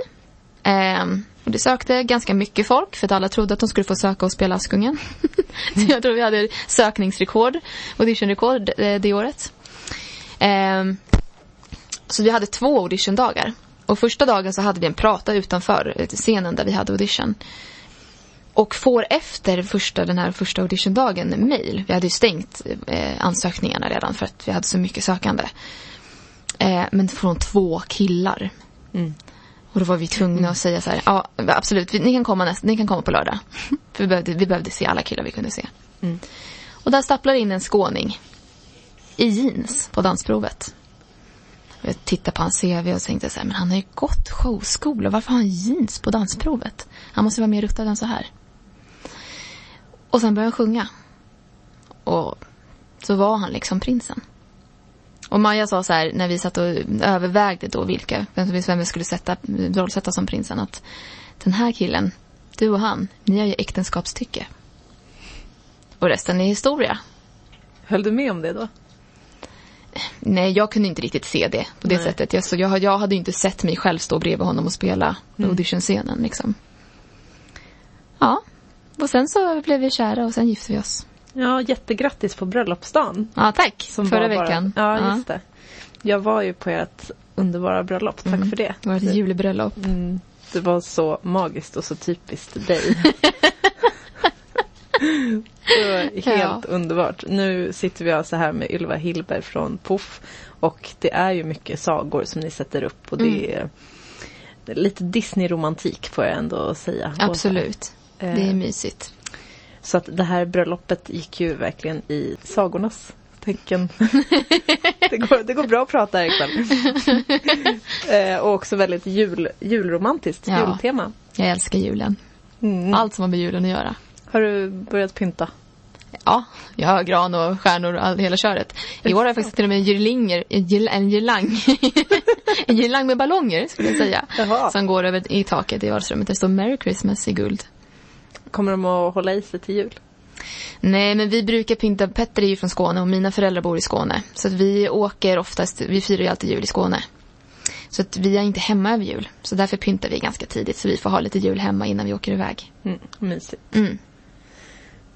Eh, och det sökte ganska mycket folk för att alla trodde att de skulle få söka och spela Askungen. så jag tror vi hade sökningsrekord, auditionrekord det, det året. Eh, så vi hade två auditiondagar. Och första dagen så hade vi en prata utanför eh, scenen där vi hade audition. Och får efter första, den här första auditiondagen mail. Vi hade ju stängt eh, ansökningarna redan för att vi hade så mycket sökande. Eh, men från två killar. Och då var vi tvungna att säga så här, ja absolut, vi, ni, kan komma näst, ni kan komma på lördag. för vi behövde, vi behövde se alla killar vi kunde se. Och där stapplar in en skåning. I jeans på dansprovet. Och Jag tittade på hans CV och tänkte så här, men han har ju gått showskola. Varför har han jeans på dansprovet? Han måste vara mer ruttad än så här. Och sen började han sjunga. Och så var han liksom prinsen. Och Maja sa så här, när vi satt och övervägde då vilka, vem, vi skulle sätta, rollsätta som prinsen, att den här killen, du och han, ni har ju äktenskapstycke. Och resten är historia. Höll du med om det då? Nej, jag kunde inte riktigt se det på det Nej. sättet. Jag, så jag, jag hade inte sett mig själv stå bredvid honom och spela Mm. auditionscenen liksom. Ja, och sen så blev vi kära och sen gifte vi oss. Ja, jättegrattis på bröllopsdagen. Ja, tack. Som Förra bara- veckan. Ja, just det. Jag var ju på ert underbara bröllop. Tack Mm. för det. Det var ett julbröllop. Mm, det var så magiskt och så typiskt dig. det var helt Ja. underbart. Nu sitter vi alltså här med Ylva Hillberg från Puff. Och det är ju mycket sagor som ni sätter upp. Och det Mm. är lite Disney-romantik får jag ändå säga. Absolut. Eh, Det är mysigt. Så att det här bröllopet gick ju verkligen i sagornas tecken. det, går, det går bra att prata här ikväll. eh, och också väldigt jul, julromantiskt, Ja. jultema. Jag älskar julen. Mm. Allt som har med julen att göra. Har du börjat pynta? Ja, jag har gran och stjärnor och all, hela köret. I år har jag faktiskt till och med en girlinger, en girl- en girlang. en girlang med ballonger skulle jag säga. Jaha. Som går över i taket i vardagsrummet. Det står Merry Christmas i guld. Kommer de att hålla i sig till jul? Nej, men vi brukar pynta. Petter är ju från Skåne och mina föräldrar bor i Skåne. Så att vi åker oftast, vi firar ju alltid jul i Skåne. Så att vi är inte hemma över jul. Så därför pyntar vi ganska tidigt så vi får ha lite jul hemma innan vi åker iväg. Mm, mysigt. Mm.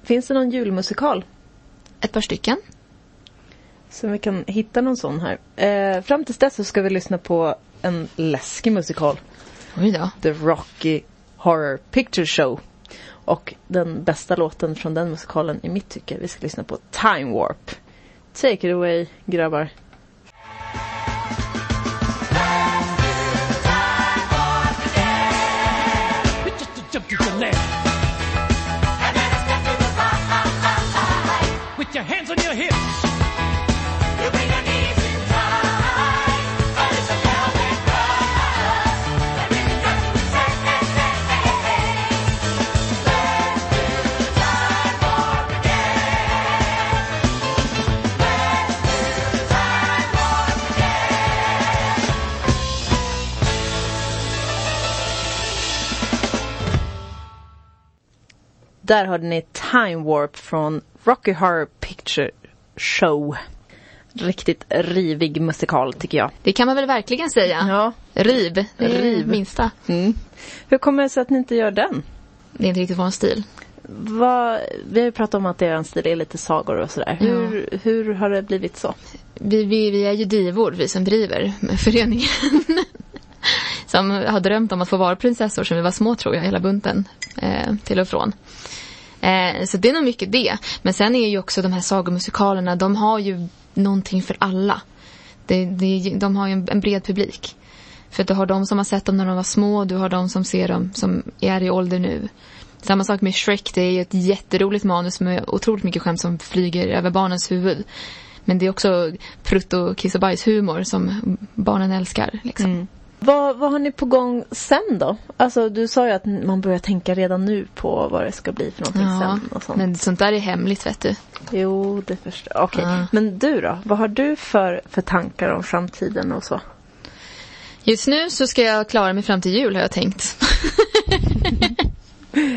Finns det någon julmusikal? Ett par stycken. Så vi kan hitta någon sån här. Eh, fram tills dess så ska vi lyssna på en läskig musikal. Oj då. The Rocky Horror Picture Show. Och den bästa låten från den musikalen i mitt tycke, vi ska lyssna på Time Warp. Take it away grabbar. Där hörde ni Time Warp från Rocky Horror Picture Show. Riktigt rivig musikal tycker jag. Det kan man väl verkligen säga. Ja. Riv. Det är Riv. minsta. Mm. Hur kommer det sig att ni inte gör den? Det är inte riktigt vår stil. Vad, vi har ju pratat om att er stil är lite sagor och sådär. Ja. Hur, hur har det blivit så? Vi, vi, vi är ju divor, vi som driver med föreningen. som har drömt om att få vara prinsessor sedan vi var små tror jag, hela bunten. Eh, till och från. Eh, så det är nog mycket det. Men sen är ju också de här sagomusikalerna, de har ju någonting för alla. Det, det, de har ju en, en bred publik. För att du har de som har sett dem när de var små, du har de som ser dem som är i ålder nu. Samma sak med Shrek, det är ju ett jätteroligt manus med otroligt mycket skämt som flyger över barnens huvud. Men det är också prutt och kiss och bajshumor som barnen älskar. Liksom. Mm. Vad, vad har ni på gång sen då? Alltså du sa ju att man börjar tänka redan nu på vad det ska bli för någonting Ja, sen. Och sånt. men sånt där är hemligt vet du. Jo, det förstår jag. Okej, Ja. men du då? Vad har du för, för tankar om framtiden och så? Just nu så ska jag klara mig fram till jul har jag tänkt.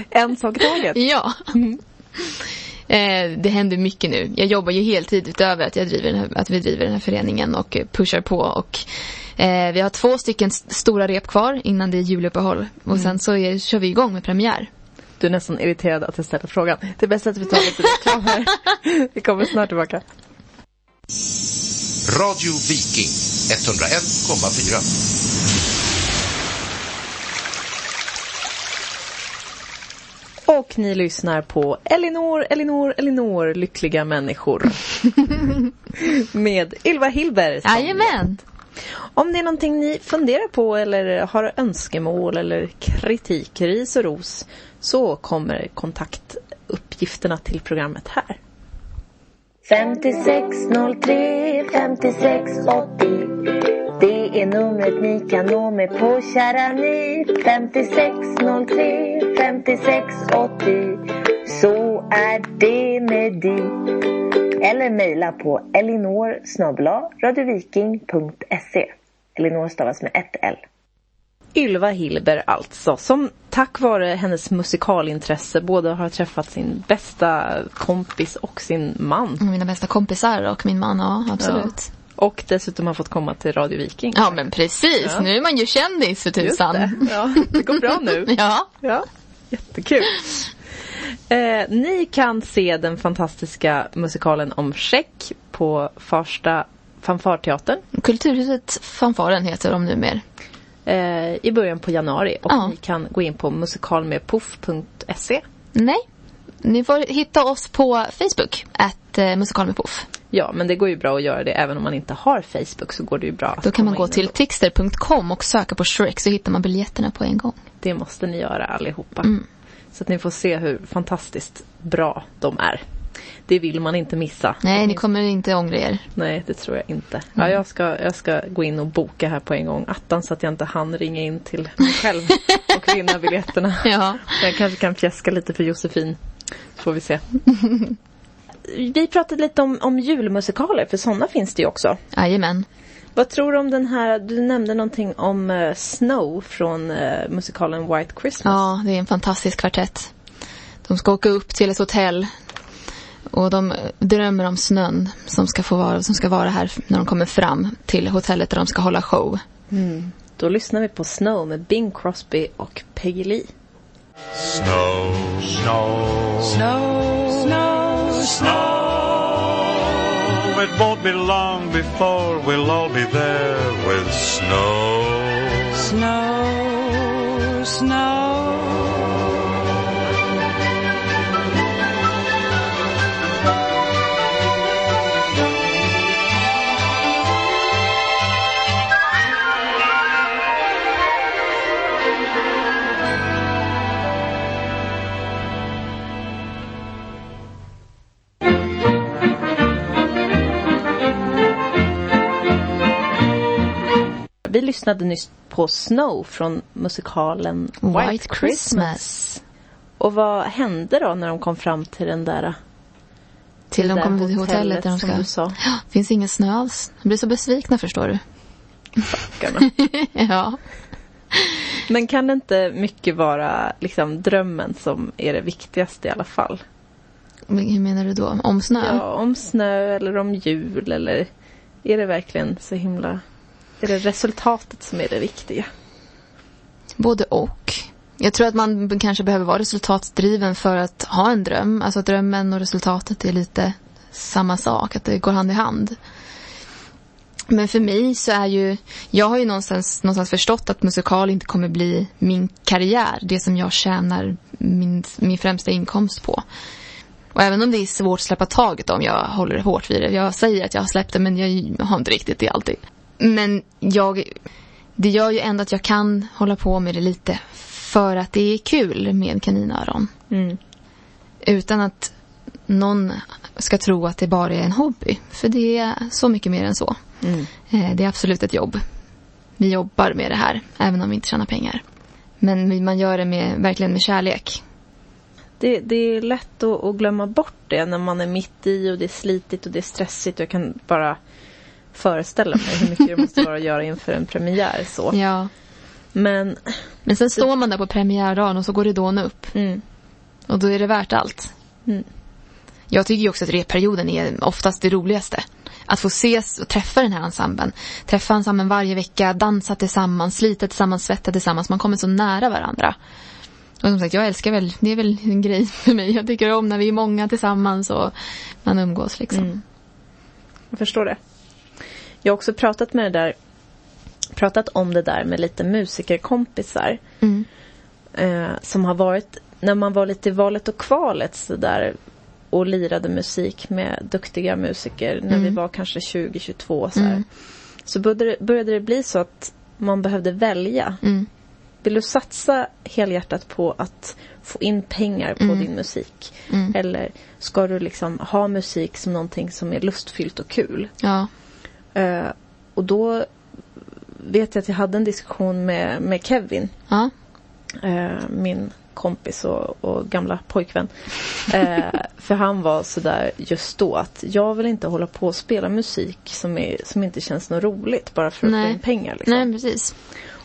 En sak i taget? ja. Eh, det händer mycket nu. Jag jobbar ju heltid utöver att, jag driver här, att vi driver den här föreningen och pushar på och Eh, vi har två stycken stora rep kvar innan det är juluppehåll. Och Mm. sen så är, kör vi igång med premiär. Du är nästan irriterad att jag ställer frågan. Det är bäst att vi tar lite reklam här. Vi kommer snart tillbaka. Radio Viking 101,4. Och ni lyssnar på Elinor, Elinor, Elinor, lyckliga människor. Med Ylva Hillberg. som Jajamän! Om det är någonting ni funderar på eller har önskemål eller kritik, ris och ros så kommer kontaktuppgifterna till programmet här. 5603 5680 Det är numret ni kan nå mig på kära ni. 5603 5680 Så är det med det. Eller mejla på elinor radioviking.se Elinor stavas med ett L. Ylva Hillberg alltså, som tack vare hennes musikalintresse både har träffat sin bästa kompis och sin man. Mina bästa kompisar och min man, ja absolut. Och dessutom har fått komma till Radio Viking. Ja, men precis, Ja. nu är man ju kändis för Just tusan. det. Ja, det går bra nu. ja. Ja, jättekul. Eh, ni kan se den fantastiska musikalen om Check på Farsta fanfarteatern Kulturhuset Fanfaren heter de numera. eh, i början på januari. Och Ja. ni kan gå in på musikalmedpuff.se. Nej, ni får hitta oss på Facebook, att eh, musikal med puff. Ja, men det går ju bra att göra det även om man inte har Facebook så går det ju bra Då kan man gå till tixter.com och söka på Shrek så hittar man biljetterna på en gång. Det måste ni göra allihopa. Mm. Så att ni får se hur fantastiskt bra de är. Det vill man inte missa. Nej, ni kommer inte ångra er. Nej, det tror jag inte. Mm. Ja, jag, ska, jag ska gå in och boka här på en gång. Attan så att jag inte hann ringa in till mig själv och vinna biljetterna. Ja. Jag kanske kan fjäska lite för Josefin. Så får vi se. Vi pratade lite om, om julmusikaler, för sådana finns det ju också. Jajamän. Vad tror du om den här, du nämnde någonting om eh, Snow från eh, musikalen White Christmas. Ja, det är en fantastisk kvartett. De ska åka upp till ett hotell och de drömmer om snön som ska, få vara, som ska vara här när de kommer fram till hotellet där de ska hålla show. Mm. Då lyssnar vi på Snow med Bing Crosby och Peggy Lee. Snow, snow, snow, snow, snow. It won't be long before we'll all be there with snow. Snow, snow. Vi lyssnade nyss på Snow från musikalen White, White Christmas. Christmas. Och vad hände då när de kom fram till den där Till de kommer till hotellet där de som ska... du sa. Finns ingen snö alls. De blir så besvikna förstår du. Stackarna. ja. Men kan det inte mycket vara liksom drömmen som är det viktigaste i alla fall? Men hur menar du då? Om snö? Ja, om snö eller om jul eller är det verkligen så himla... Är det resultatet som är det viktiga? Både och. Jag tror att man kanske behöver vara resultatdriven för att ha en dröm. Alltså att drömmen och resultatet är lite samma sak, att det går hand i hand. Men för mig så är ju, jag har ju någonstans, någonstans förstått att musikal inte kommer bli min karriär, det som jag tjänar min, min främsta inkomst på. Och även om det är svårt att släppa taget om jag håller hårt vid det. Jag säger att jag har släppt det men jag har inte riktigt det alltid. Men jag, det gör ju ändå att jag kan hålla på med det lite för att det är kul med kaninöron. Mm. Utan att någon ska tro att det bara är en hobby. För det är så mycket mer än så. Mm. Eh, Det är absolut ett jobb. Vi jobbar med det här, även om vi inte tjänar pengar. Men man gör det med, verkligen med kärlek. Det, det är lätt att, att glömma bort det när man är mitt i och det är slitigt och det är stressigt. Jag kan bara föreställa mig hur mycket det måste vara att göra inför en premiär. Så. Ja. Men, Men sen står man där på premiärdagen och så går ridån upp. mm, Och då är det värt allt. Mm. Jag tycker ju också att repperioden är oftast det roligaste. Att få ses och träffa den här ensemblen. Träffa ensemblen varje vecka, dansa tillsammans, slita tillsammans, svetta tillsammans. Man kommer så nära varandra. Och som sagt, jag älskar väl, det är väl en grej för mig. Jag tycker om när vi är många tillsammans och man umgås liksom. Mm. Jag förstår det. Jag har också pratat med det där pratat om det där med lite musikerkompisar. Mm. Eh, som har varit, när man var lite i valet och kvalet så där och lirade musik med duktiga musiker när vi Mm. var kanske 20-22 så. Mm. Så började, det- började det bli så att man behövde välja. Mm. Vill du satsa helhjärtat på att få in pengar på Mm. din musik? Eller ska du liksom ha musik som någonting som är lustfyllt och kul? Ja. Eh, och då vet jag att jag hade en diskussion med, med Kevin. Ja. Eh, min kompis och, och gamla pojkvän. Eh, för han var sådär just då att jag vill inte hålla på och spela musik som, är, som inte känns något roligt bara för att få Nej. in pengar. Liksom. Nej, precis.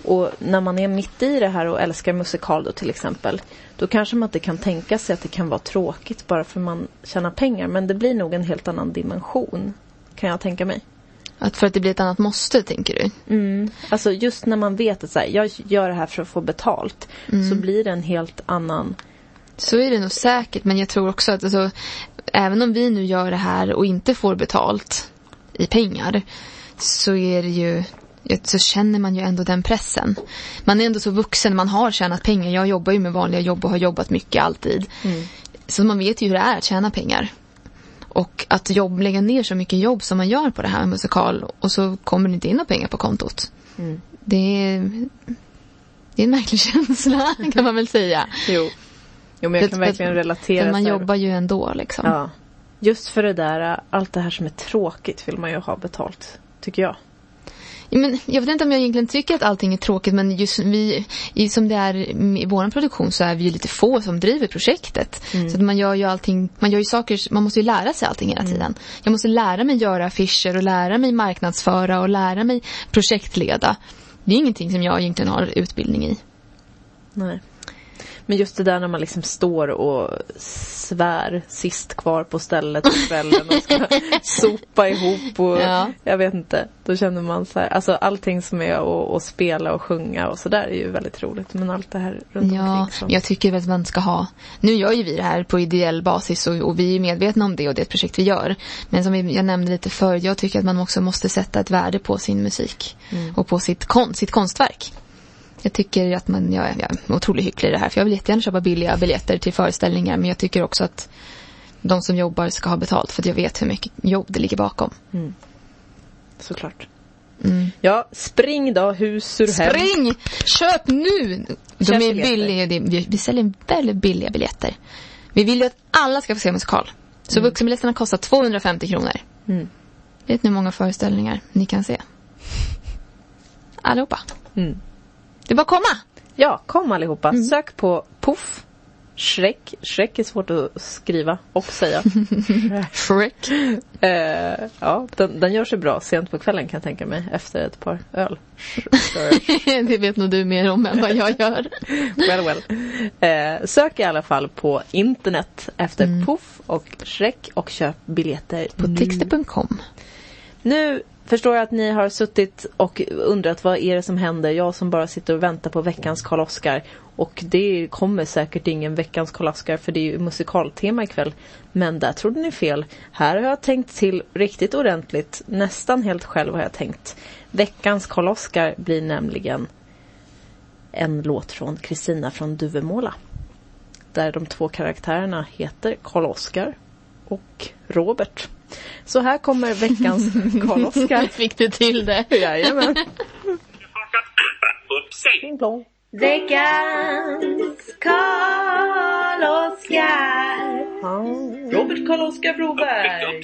Och när man är mitt i det här och älskar musikal då till exempel. Då kanske man inte kan tänka sig att det kan vara tråkigt bara för man tjänar pengar. Men det blir nog en helt annan dimension. Kan jag tänka mig. Att för att det blir ett annat måste, tänker du? Mm. Alltså just när man vet att så här, jag gör det här för att få betalt. Mm. Så blir det en helt annan... Så är det nog säkert, men jag tror också att alltså, även om vi nu gör det här och inte får betalt i pengar så är det ju så känner man ju ändå den pressen. Man är ändå så vuxen, man har tjänat pengar. Jag jobbar ju med vanliga jobb och har jobbat mycket alltid. Mm. Så man vet ju hur det är att tjäna pengar. Och att jobb, lägga ner så mycket jobb som man gör på det här musikal och så kommer det inte in några pengar på kontot. Mm. Det är, det är en märklig känsla kan man väl säga. Jo. Jo men jag kan för- verkligen relatera. För man jobbar ju ändå liksom. Ja. Just för det där, allt det här som är tråkigt vill man ju ha betalt. Tycker jag. Men jag vet inte om jag egentligen tycker att allting är tråkigt men just vi, som det är i vår produktion så är vi ju lite få som driver projektet. Mm. Så att man gör ju allting, man gör ju saker, man måste ju lära sig allting hela tiden. Jag måste lära mig göra affischer och lära mig marknadsföra och lära mig projektleda. Det är ingenting som jag egentligen har utbildning i. Nej. Men just det där när man liksom står och svär sist kvar på stället på kvällen och ska sopa ihop och Ja. jag vet inte. Då känner man så här, alltså allting som är att, att spela och sjunga och sådär är ju väldigt roligt. Men allt det här runt Ja, omkring. men jag tycker väl att man ska ha... Nu gör ju vi det här på ideell basis och, och vi är medvetna om det och det är ett projekt vi gör. Men som jag nämnde lite förr, jag tycker att man också måste sätta ett värde på sin musik. Mm. Och på sitt, kon, sitt konstverk. Jag tycker att man, jag, jag är otroligt hycklig i det här. För jag vill jättegärna köpa billiga biljetter till föreställningar. Men jag tycker också att de som jobbar ska ha betalt. För att jag vet hur mycket jobb det ligger bakom. Mm. Såklart. Mm. Ja, spring då hus ur hem. Spring! Köp nu! De Köp är billiga. Vi, vi säljer väldigt billiga biljetter. Vi vill ju att alla ska få se musikal. Så vuxenbiljetterna kostar 250 kronor. Mm. Vet ni hur många föreställningar ni kan se? Allihopa. Mm. Det att komma! Ja, kom allihopa. Mm. Sök på Puff. Shrek. Shrek är svårt att skriva och säga. Shrek. Eh, ja, den, den gör sig bra sent på kvällen kan jag tänka mig. Efter ett par öl. det vet nog du mer om än vad jag gör. well, well. Eh, sök i alla fall på internet efter Mm. Puff och Shrek och köp biljetter På nu. tixter.com. Nu förstår jag att ni har suttit och undrat vad är det som händer. Jag som bara sitter och väntar på veckans Karl-Oskar. Och det kommer säkert ingen veckans Karl-Oskar för det är ju musikaltema ikväll. Men där trodde ni fel. Här har jag tänkt till riktigt ordentligt. Nästan helt själv har jag tänkt. Veckans Karl-Oskar blir nämligen en låt från Kristina från Duvemåla. Där de två karaktärerna heter Karl-Oskar och Robert. Så här kommer veckans Karl-Oskar. Fick du till det? Jajamän. Veckans Karl-Oskar. Robert Karl-Oskar Broberg.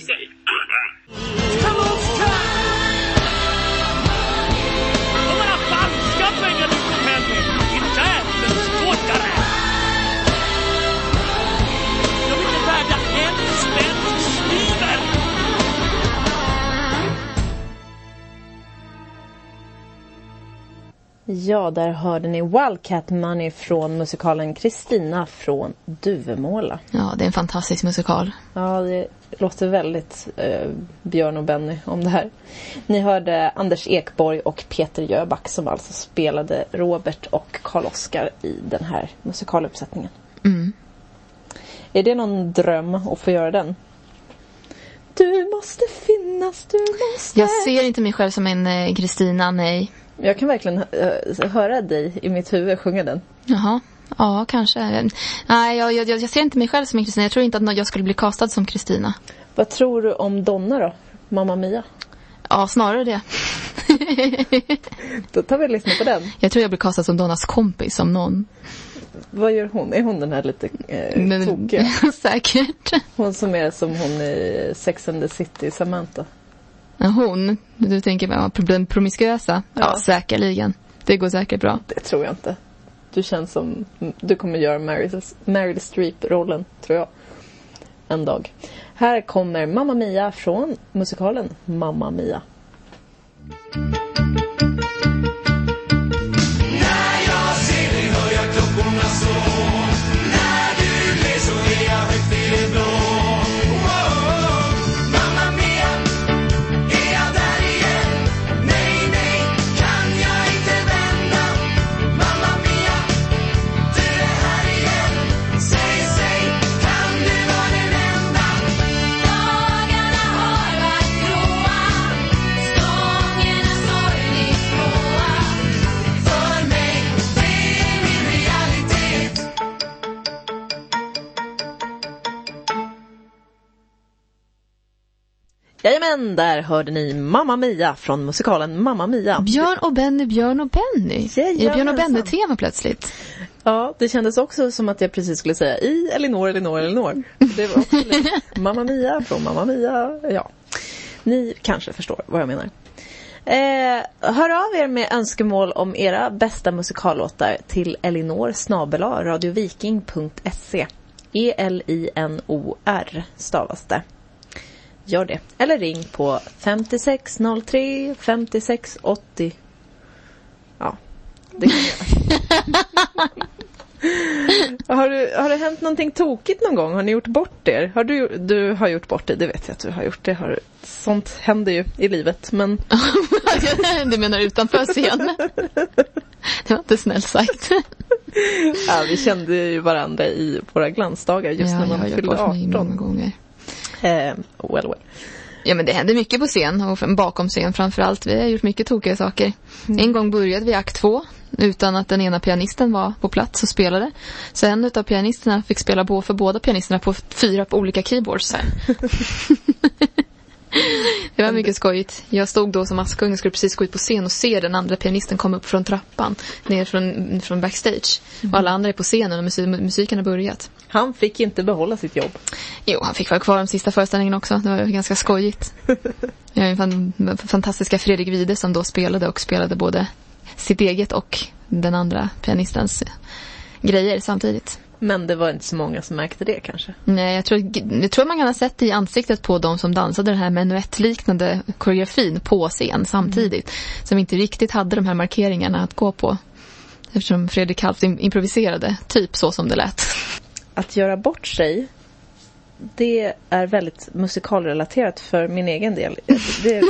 Ja, där hörde ni Wildcat Money från musikalen Kristina från Duvemåla. Ja, det är en fantastisk musikal. Ja, det låter väldigt eh, Björn och Benny om det här. Ni hörde Anders Ekborg och Peter Jöback som alltså spelade Robert och Karl-Oskar i den här musikaluppsättningen. Mm. Är det någon dröm att få göra den? Du måste finnas, du måste... Jag ser inte mig själv som en eh, Kristina, nej. Jag kan verkligen eh, höra dig i mitt huvud sjunga den. Jaha. Ja, kanske. Nej, jag, jag, jag ser inte mig själv som en Kristina. Jag tror inte att jag skulle bli castad som Kristina. Vad tror du om Donna då? Mamma Mia? Ja, snarare det. Då tar vi och lyssnar på den. Jag tror jag blir castad som Donnas kompis, som någon. Vad gör hon? Är hon den här lite eh, tokiga? Säkert. Hon som är som hon i Sex and the City, Samantha. Hon, du tänker ja, den promiskuösa? Ja, Ja. säkerligen. Det går säkert bra. Det tror jag inte. Du känns som du kommer göra Meryl, Meryl Streep-rollen, tror jag. En dag. Här kommer Mamma Mia från musikalen Mamma Mia. Jajamän, där hörde ni Mamma Mia från musikalen Mamma Mia. Björn och Benny, Björn och Benny. Är det Björn och Jajamensan. Benny-tema plötsligt? Ja, det kändes också som att jag precis skulle säga i Elinor, Elinor, Elinor. Det var också Mamma Mia från Mamma Mia. Ja, ni kanske förstår vad jag menar. Eh, hör av er med önskemål om era bästa musikallåtar till Elinor radioviking.se E-L-I-N-O-R stavas det. Gör det. Eller ring på 5603 5680. Ja, det kan. Har, du, har det hänt någonting tokigt någon gång? Har ni gjort bort er? Har du, du har gjort bort det, det vet jag att du har gjort. Det har, sånt händer ju i livet. Men du menar utanför scen? Det var inte snällt sagt. ja, vi kände ju varandra i våra glansdagar just ja, när jag man har gjort fyllde bort mig många 18. gånger. Eh, well, well. Ja men det händer mycket på scen och bakom scen framförallt. Vi har gjort mycket tokiga saker. En gång började vi akt två utan att den ena pianisten var på plats och spelade. Så en utav pianisterna fick spela på för båda pianisterna på fyra på olika keyboards. Det var mycket skojigt. Jag stod då som Askungen och skulle precis gå ut på scen och se den andra pianisten komma upp från trappan ner från, från backstage. Och alla andra är på scenen och musik, musiken har börjat. Han fick inte behålla sitt jobb. Jo, han fick vara kvar de sista föreställningen också. Det var ganska skojigt. Jag har ju fan, fantastiska Fredrik Wide som då spelade och spelade både sitt eget och den andra pianistens grejer samtidigt. Men det var inte så många som märkte det kanske. Nej, jag tror, jag tror man kan ha sett det i ansiktet på de som dansade den här menuettliknande koreografin på scen samtidigt. Som inte riktigt hade de här markeringarna att gå på. Eftersom Fredrik halvt im- improviserade, typ så som det lät. Att göra bort sig det är väldigt musikalrelaterat för min egen del. Det är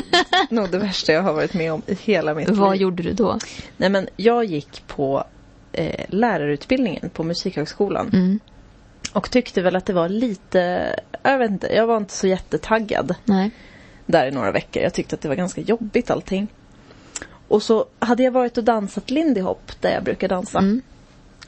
nog det värsta jag har varit med om i hela mitt Vad liv. gjorde du då? Nej men jag gick på eh, lärarutbildningen på Musikhögskolan. Mm. Och tyckte väl att det var lite, jag vet inte, jag var inte så jättetaggad Nej. där i några veckor. Jag tyckte att det var ganska jobbigt allting. Och så hade jag varit och dansat Lindy Hop där jag brukar dansa. Mm.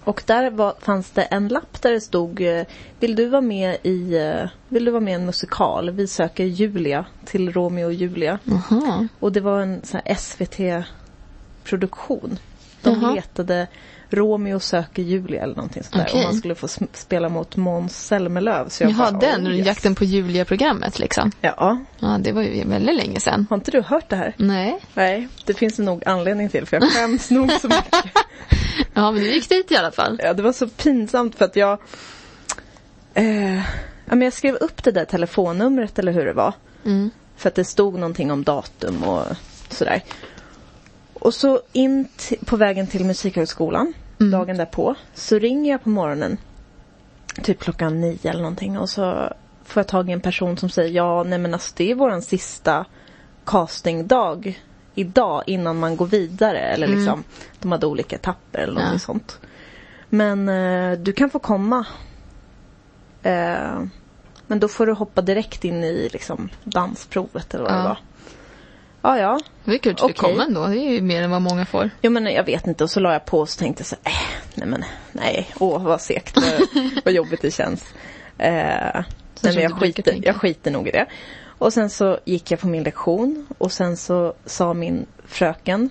Och där var, fanns det en lapp där det stod eh, Vill du vara med i eh, Vill du vara med i en musikal? Vi söker Julia till Romeo och Julia. Jaha. Och det var en SVT-produktion. De Jaha. letade Romeo söker Julia eller någonting sånt där. Okej. Och man skulle få spela mot Måns Zelmerlöw. Så jag Jaha, bara, den oh, yes. jakten på Julia-programmet liksom. Ja. Ja, det var ju väldigt länge sedan. Har inte du hört det här? Nej. Nej, det finns nog anledning till för jag skäms nog så mycket. Ja, men du gick dit i alla fall. Ja, det var så pinsamt för att jag... Eh, ja, men jag skrev upp det där telefonnumret eller hur det var. Mm. För att det stod någonting om datum och sådär. Och så in på vägen till Musikhögskolan dagen därpå så ringer jag på morgonen typ klockan nio eller någonting och så får jag tag i en person som säger ja nej men alltså det är våran sista castingdag idag innan man går vidare eller Mm. liksom de hade olika etapper eller något Ja. sånt. Men eh, du kan få komma. Eh, men då får du hoppa direkt in i liksom dansprovet eller vad Ja. det var. Ja, ja. Det är kul att fick Okej. komma ändå. Det är ju mer än vad många får. Jo men jag vet inte och så la jag på och så tänkte jag så äh, nej men nej, åh vad segt, vad, jobbigt det känns. Eh, nej, men jag skiter, jag skiter nog i det. Och sen så gick jag på min lektion och sen så sa min fröken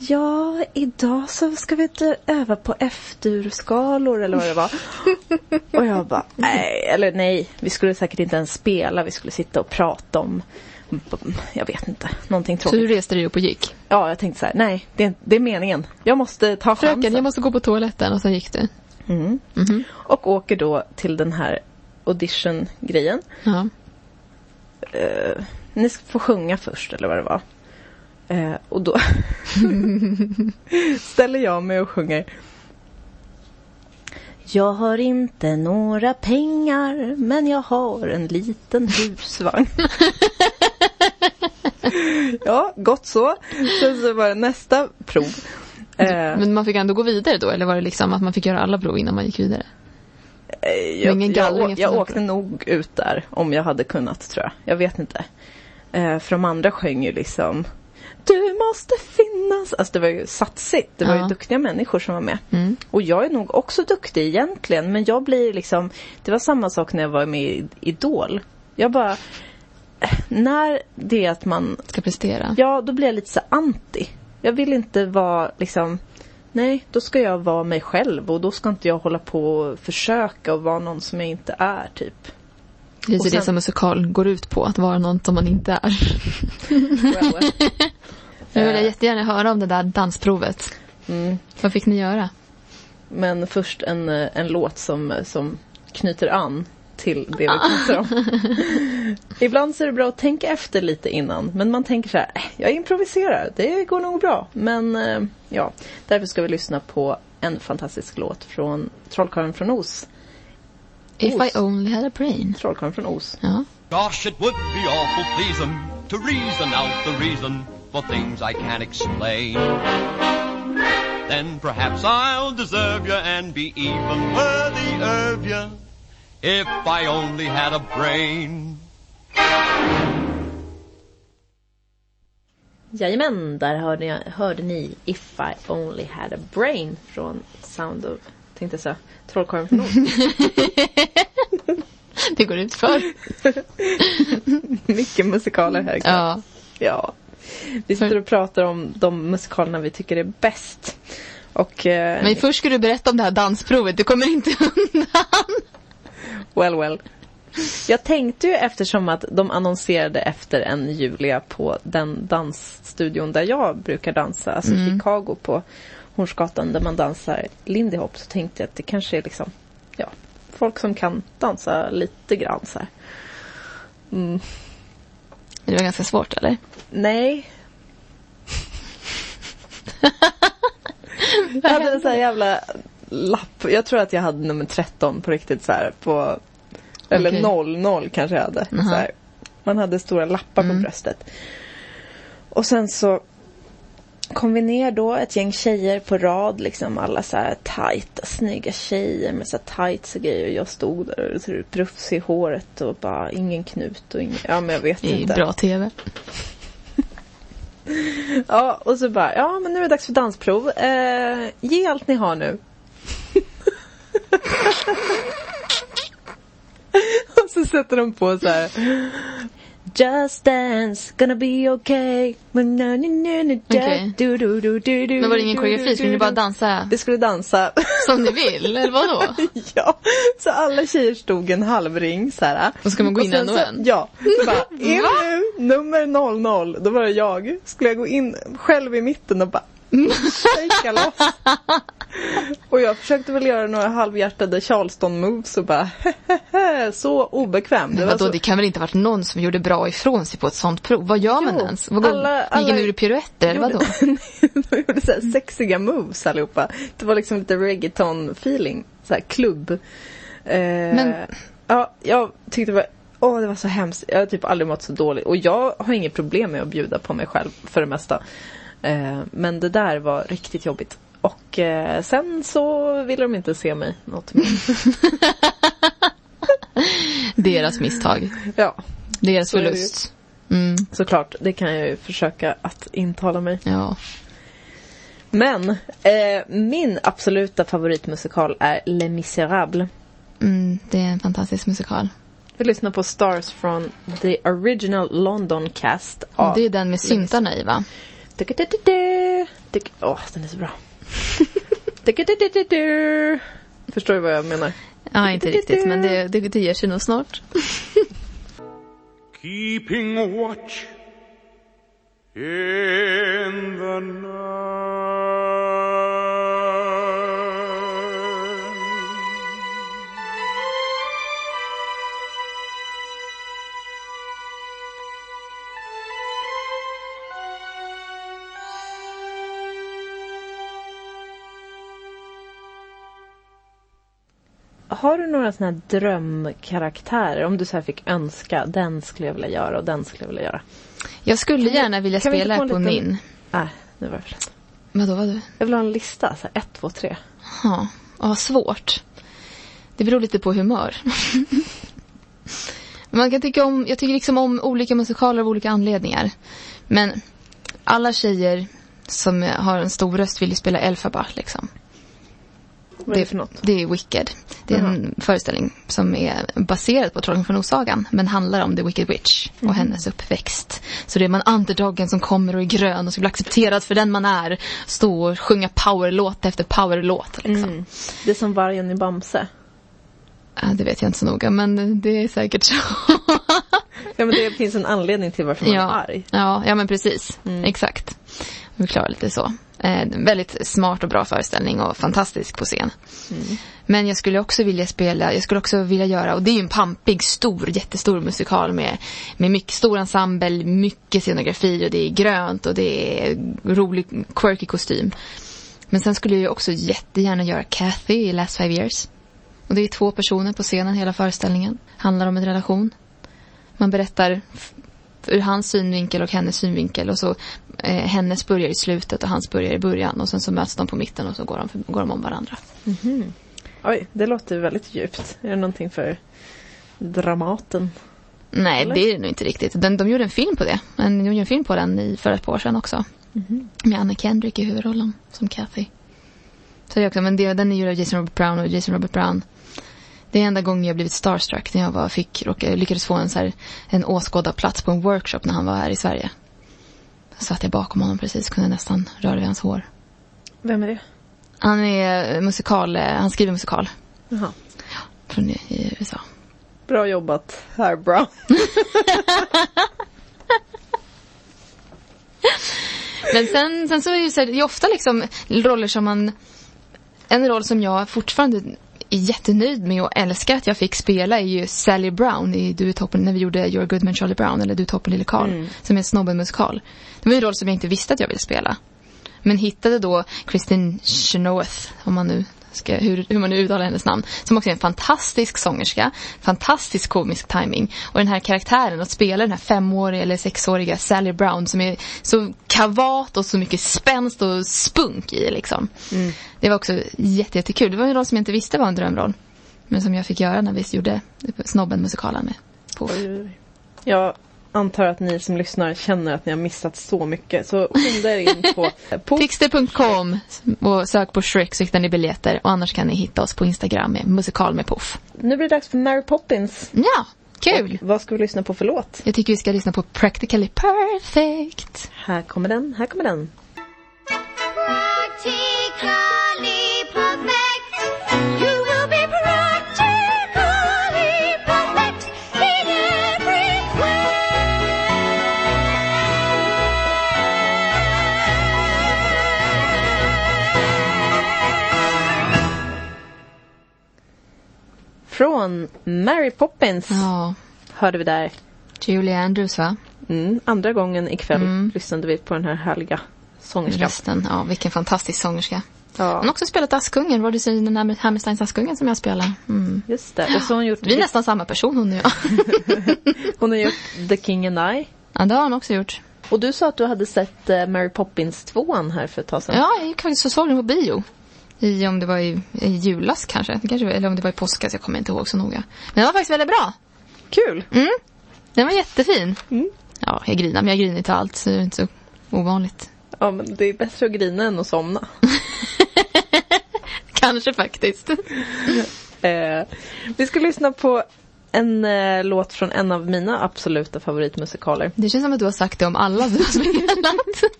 Ja, idag så ska vi öva på F-dur-skalor eller vad det var. och jag bara, nej, eller nej, vi skulle säkert inte ens spela, vi skulle sitta och prata om, jag vet inte, någonting Så tråkigt. du reste dig upp och gick. Ja, jag tänkte så här, nej, det, det är meningen. Jag måste ta chansen. Fröken, jag måste gå på toaletten och sen gick du. mm. Mhm. Och åker då till den här audition-grejen. Ja. Eh, ni ska få sjunga först, eller vad det var. Eh, och då ställer jag mig och sjunger. Jag har inte några pengar, men jag har en liten husvagn. ja, gott så. Sen så var det nästa prov. Eh, Men man fick ändå gå vidare då? Eller var det liksom att man fick göra alla prov innan man gick vidare? Eh, jag, ingen jag, jag några åkte nog ut där om jag hade kunnat tror jag. Jag vet inte. Eh, för de andra sjöng ju liksom Du måste finnas. Alltså det var ju satsigt. Det var Ja. ju duktiga människor som var med. Mm. Och jag är nog också duktig egentligen. Men jag blir liksom Det var samma sak när jag var med i Idol. Jag bara När det är att man Ska prestera? Ja, då blir jag lite så anti. Jag vill inte vara liksom Nej, då ska jag vara mig själv och då ska inte jag hålla på och försöka och vara någon som jag inte är typ. Det sen- som musikal går ut på, att vara någon som man inte är. Well, well. Jag vill jättegärna höra om det där dansprovet. Mm. Vad fick ni göra? Men först en, eh, en låt som, som knyter an till det vi pratar om. Ibland så är det bra att tänka efter lite innan. Men man tänker så här, "Eh, jag improviserar, det går nog bra. Men eh, ja, därför ska vi lyssna på en fantastisk låt från Trollkarlen från Oz. If Os. I only had a brain. Trollkarlen från Oz. Ja. Gosh, it would be awful pleasing to reason out the reason for things I can't explain. Then perhaps I'll deserve you and be even worthy of you if I only had a brain. Jajamän, där hörde, jag, hörde ni If I Only Had A Brain från Sound of, tänkte jag säga, Trollkarlen från. Det går ut för. Mycket musikaler här ikväll. Ja. Ja. Vi sitter och pratar om de musikalerna vi tycker är bäst. Och, eh, Men först ska du berätta om det här dansprovet. Du kommer inte undan. Well well. Jag tänkte ju eftersom att de annonserade efter en Julia på den dansstudion där jag brukar dansa, alltså i Chicago på Hornsgatan där man dansar Lindy Hop, så tänkte jag att det kanske är liksom, ja, folk som kan dansa lite grann så här. Mm. Det var ganska svårt eller? Nej. jag hade en sån här jävla lapp. Jag tror att jag hade nummer 13 på riktigt så här på eller Okej. 00 kanske jag hade. Jaha. Så här. Man hade stora lappar på bröstet. Och sen så kom vi ner då, ett gäng tjejer på rad, liksom alla så här tajta, snygga tjejer med så här tights och grejer. Och jag stod där och så prufsig i håret och bara ingen knut och ingen, ja men jag vet Det är inte. bra TV. Ja, och så bara, ja men nu är det dags för dansprov. Eh, ge allt ni har nu. och så sätter de på så här. Just dance, gonna be okay. Men Okej. Men var det ingen koreografi? Skulle ni bara dansa Det skulle dansa. som ni vill? Eller vadå? ja, så alla tjejer stod en halvring så här. Och ska man gå in en och en? Ja, så bara in nu, nummer 00. Då var det jag. Skulle jag gå in själv i mitten och bara shaka loss. Och jag försökte väl göra några halvhjärtade Charleston moves och bara så obekväm. Var vadå, så... det kan väl inte ha varit någon som gjorde bra ifrån sig på ett sånt prov? Vad gör man Jo, ens? Vad går, alla- Gick alla en ur piruetter eller vadå? De gjorde så här sexiga moves allihopa. Det var liksom lite reggaeton-feeling. Så här klubb. Eh, Men- Ja, jag tyckte det var... Åh, det var så hemskt. Jag har typ aldrig mått så dåligt. Och jag har inget problem med att bjuda på mig själv för det mesta. Eh, men det där var riktigt jobbigt. Och eh, sen så ville de inte se mig något mer. Deras misstag. ja, Deras Så förlust. Mm, såklart. Det kan jag ju försöka att intala mig. ja. Men eh, min absoluta favoritmusikal är Les Misérables. Mm, det är en fantastisk musikal. Vi lyssnar på Stars från The Original London Cast. av Det är den med syntarna i va? Åh, den är så bra. Förstår du vad jag menar? Ja, inte riktigt men det, det, det ger sig nog snart. keeping watch in the night. Har du några sådana här drömkaraktärer? Om du så här fick önska, den skulle jag vilja göra och den skulle jag vilja göra. Jag skulle gärna vilja kan vi spela en på liten- min. Nej, nu var det för sent. Vadå, vadå? Jag vill ha en lista, så här ett, två, tre. Ja, ja, svårt. Det beror lite på humör. Man kan tycka om, jag tycker liksom om olika musikaler av olika anledningar. Men alla tjejer som har en stor röst vill ju spela Elphaba liksom. Vad är det för något? Det är Wicked. Det är en föreställning som är baserad på Trollkarlen från Osagan. Men handlar om The Wicked Witch och Mhm. hennes uppväxt. Så det är man underdogen som kommer och är grön och ska bli accepterad för den man är. Stå och sjunga powerlåt efter powerlåt liksom. Mm. Det är som vargen i Bamse. Ja, det vet jag inte så noga, men det är säkert så. Ja, men det finns en anledning till varför man är ja. arg. Ja, ja, men precis. Mm. Exakt. Vi klarar lite så. Eh, väldigt smart och bra föreställning och fantastisk på scen. Mm. Men jag skulle också vilja spela, jag skulle också vilja göra, och det är ju en pampig, stor, jättestor musikal med, med mycket stor ensemble, mycket scenografi och det är grönt och det är rolig, quirky kostym. Men sen skulle jag också jättegärna göra Kathy i Last Five Years. Och det är två personer på scenen hela föreställningen. Handlar om en relation. Man berättar ur hans synvinkel och hennes synvinkel och så eh, hennes börjar i slutet och hans börjar i början och sen så möts de på mitten och så går de, går de om varandra. Mhm. Oj, det låter väldigt djupt. Är det någonting för Dramaten? Nej, Eller? det är det nog inte riktigt. Den, de gjorde en film på det. En, de gjorde en film på den i, för ett par år sedan också. Mhm. Med Anna Kendrick i huvudrollen som Kathy. Så det också, men det, den är gjord av Jason Robert Brown och Jason Robert Brown. Det är enda gången jag blivit starstruck när jag var, fick, råkade, lyckades få en, så här, en åskådarplats på en workshop när han var här i Sverige. Så satt jag bakom honom precis, kunde nästan röra vid hans hår. Vem är det? Han är musikal, eh, han skriver musikal Jaha. från i, USA. Bra jobbat, herr Brown. Men sen, sen så är det ju så här, det är ofta liksom roller som man... En roll som jag fortfarande jättenöjd med och älskar att jag fick spela är ju Sally Brown i Du är toppen, när vi gjorde You're good man Charlie Brown eller Du är toppen lille Karl. Mm. Som är en snobben-musikal. Det var en roll som jag inte visste att jag ville spela. Men hittade då Kristin Chenoweth, om man nu ska, hur, hur man nu uttalar hennes namn, som också är en fantastisk sångerska, fantastisk komisk timing Och den här karaktären, att spela den här femåriga eller sexåriga Sally Brown som är så kavat och så mycket spänst och spunk i liksom. Mm. Det var också jätte, jättekul. Det var en roll som jag inte visste var en drömroll. Men som jag fick göra när vi gjorde Snobben-musikalen med. Oj. Jag antar att ni som lyssnar känner att ni har missat så mycket. Så skynda er in på... på Tixter.com och sök på Shrek så hittar ni biljetter. Och annars kan ni hitta oss på Instagram med musikal med Puff. nu blir det dags för Mary Poppins. Ja, kul! Och vad ska vi lyssna på för låt? Jag tycker vi ska lyssna på Practically Perfect. Här kommer den, här kommer den. Practically Från Mary Poppins Ja. hörde vi där. Julie Andrews va? Mm, andra gången ikväll Mm. lyssnade vi på den här härliga sångerskan. Rösten. Ja, vilken fantastisk sångerska. Ja, Hon har också spelat Askungen, var det så den här Hammersteins Askungen som jag spelar? Mm. just det. Och så hon gjort, Vi är nästan samma person hon och jag. hon har gjort The King and I. Ja, det har hon också gjort. Och du sa att du hade sett eh, Mary Poppins 2 här för ett tag sedan. Ja, jag gick faktiskt och såg den på bio. I, om det var i, i julas kanske. Kanske, eller om det var i påskas, jag kommer inte ihåg så noga. Men den var faktiskt väldigt bra. Kul! Mm. Den var jättefin. Mm. Ja, jag grinar, men jag griner inte allt, så det är inte så ovanligt. Ja, men det är bättre att grina än att somna. Kanske faktiskt. Eh, vi ska lyssna på en eh, låt från en av mina absoluta favoritmusikaler. Det känns som att du har sagt det om alla du har spelat.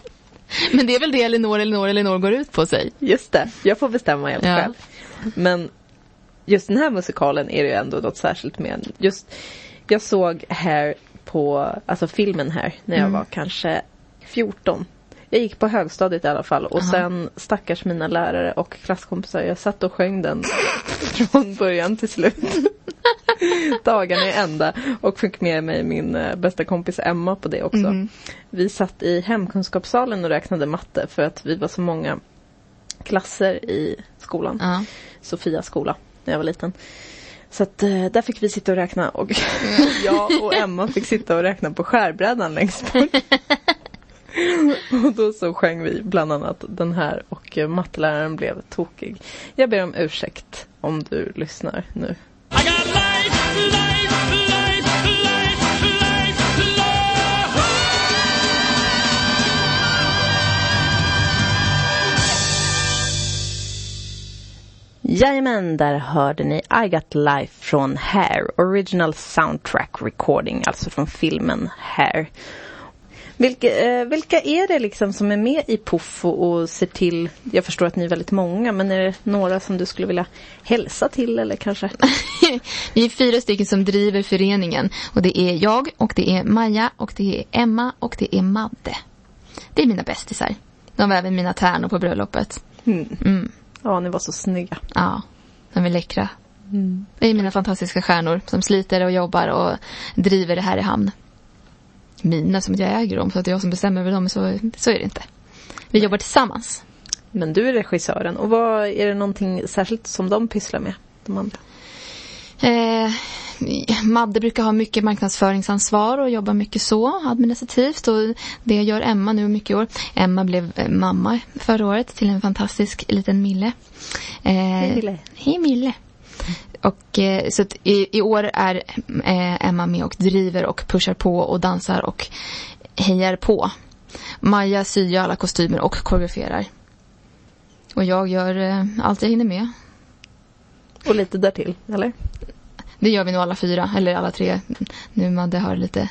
Men det är väl det Elinor, Elinor, Elinor går ut på sig. Just det, jag får bestämma helt Ja. själv. Men just den här musikalen är det ju ändå något särskilt med. Just, jag såg här på, alltså filmen här, när jag Mm. var kanske 14. Jag gick på högstadiet i alla fall och Aha. sen stackars mina lärare och klasskompisar. Jag satt och sjöng den från början till slut. Dagarna i ända och fick med mig min eh, bästa kompis Emma på det också. Mhm. Vi satt i hemkunskapssalen och räknade matte för att vi var så många klasser i skolan. Ja. Sofia skola när jag var liten. Så att eh, där fick vi sitta och räkna och jag och Emma fick sitta och räkna på skärbrädan längst bort. och då så sjöng vi bland annat den här och eh, matteläraren blev tokig. Jag ber om ursäkt om du lyssnar nu. Jajamän, där hörde ni I Got Life från Hair, Original Soundtrack Recording, alltså från filmen Hair. Vilka, eh, vilka är det liksom som är med i Puffo och ser till, jag förstår att ni är väldigt många, men är det några som du skulle vilja hälsa till eller kanske? Vi är fyra stycken som driver föreningen. Och det är jag, och det är Maja, och det är Emma, och det är Madde. Det är mina bästisar. De var även mina tärnor på bröllopet. Mm. Mm. Ja, ni var så snygga. Ja, de är läckra. Det är mina fantastiska stjärnor som sliter och jobbar och driver det här i hamn. Mina som att jag äger dem, så att det är jag som bestämmer över dem, så, så är det inte. Vi jobbar tillsammans. Men du är regissören och vad är det någonting särskilt som de pysslar med? De andra? Eh, Madde brukar ha mycket marknadsföringsansvar och jobba mycket så administrativt och det gör Emma nu mycket i år. Emma blev eh, mamma förra året till en fantastisk liten Mille. Eh, Hej, Mille. Hej Mille. Och eh, så i, i år är eh, Emma med och driver och pushar på och dansar och hejar på. Maja syr alla kostymer och koreograferar. Och jag gör eh, allt jag hinner med. Och lite därtill, eller? Det gör vi nog alla fyra, eller alla tre. Nu Madde har lite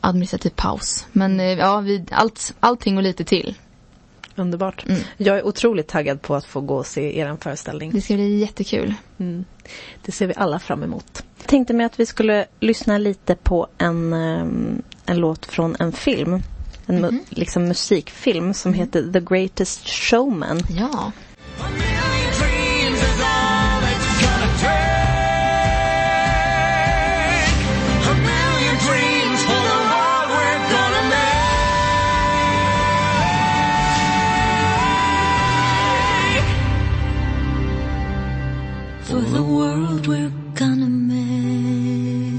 administrativ paus. Men eh, ja, vi, allt, allting och lite till. Underbart. Mm. Jag är otroligt taggad på att få gå och se er föreställning. Det ska bli jättekul. Mm. Det ser vi alla fram emot. Jag tänkte mig att vi skulle lyssna lite på en, ehm, en låt från en film. En mu- liksom musikfilm som heter The Greatest Showman. Ja. The world we're gonna make.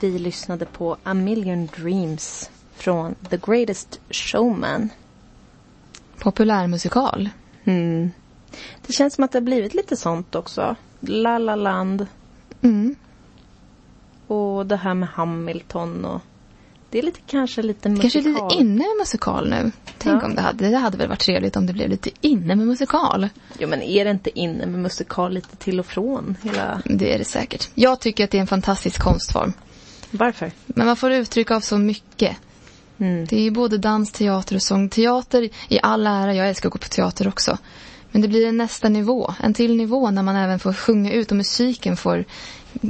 Vi lyssnade på A Million Dreams från The Greatest Showman. Populärmusikal. Mm. Det känns som att det har blivit lite sånt också. La La Land Mm. och det här med Hamilton och det är lite kanske lite musikal. Kanske lite inne med musikal nu. Tänk Ja. om det hade, det hade väl varit trevligt om det blev lite inne med musikal. Jo men är det inte inne med musikal lite till och från? Hela... Det är det säkert. Jag tycker att det är en fantastisk konstform. Varför? Men man får uttryck av så mycket. Mm. Det är både dans, teater och sång. Teater i all ära, jag älskar att gå på teater också. Men det blir en nästa nivå, en till nivå när man även får sjunga ut och musiken får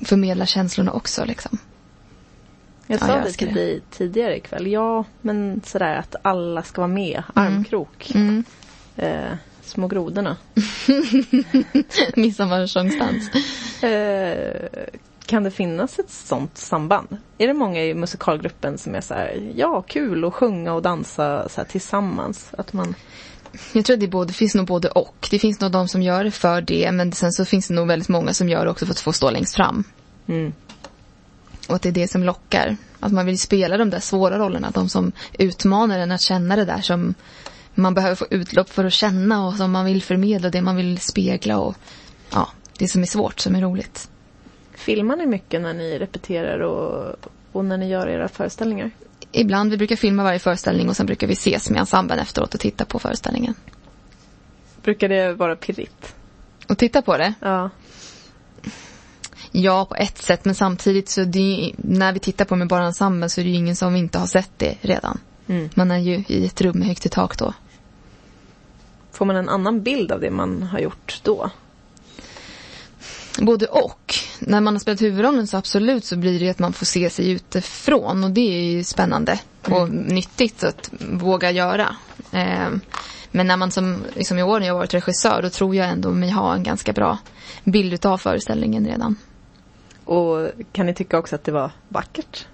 förmedla känslorna också liksom. Jag Ja, sa jag det till dig tidigare ikväll. Ja, men sådär att alla ska vara med. Armkrok. Mm. Eh, Små grodorna. Midsommarsångsdans. Eh, kan det finnas ett sånt samband? Är det många i musikalgruppen som är så här, ja kul att sjunga och dansa så tillsammans? Att man... Jag tror att det, både, finns nog både och. Det finns nog de som gör det för det men sen så finns det nog väldigt många som gör det också för att få stå längst fram. Mm. Och att det är det som lockar. Att man vill spela de där svåra rollerna. De som utmanar en att känna det där som man behöver få utlopp för att känna och som man vill förmedla, det man vill spegla och ja, det som är svårt som är roligt. Filmar ni mycket när ni repeterar och, och när ni gör era föreställningar? Ibland, vi brukar filma varje föreställning och sen brukar vi ses med ensemblen efteråt och titta på föreställningen. Brukar det vara pirrigt? Och titta på det? Ja. Ja, på ett sätt, men samtidigt så det, när vi tittar på med bara ensemblen så är det ju ingen som inte har sett det redan. Mm. Man är ju i ett rum med högt i tak då. Får man en annan bild av det man har gjort då? Både och. När man har spelat huvudrollen så absolut så blir det att man får se sig utifrån och det är ju spännande och nyttigt att våga göra. Eh, men när man som, liksom i år när jag har varit regissör då tror jag ändå mig ha en ganska bra bild av föreställningen redan. Och kan ni tycka också att det var vackert?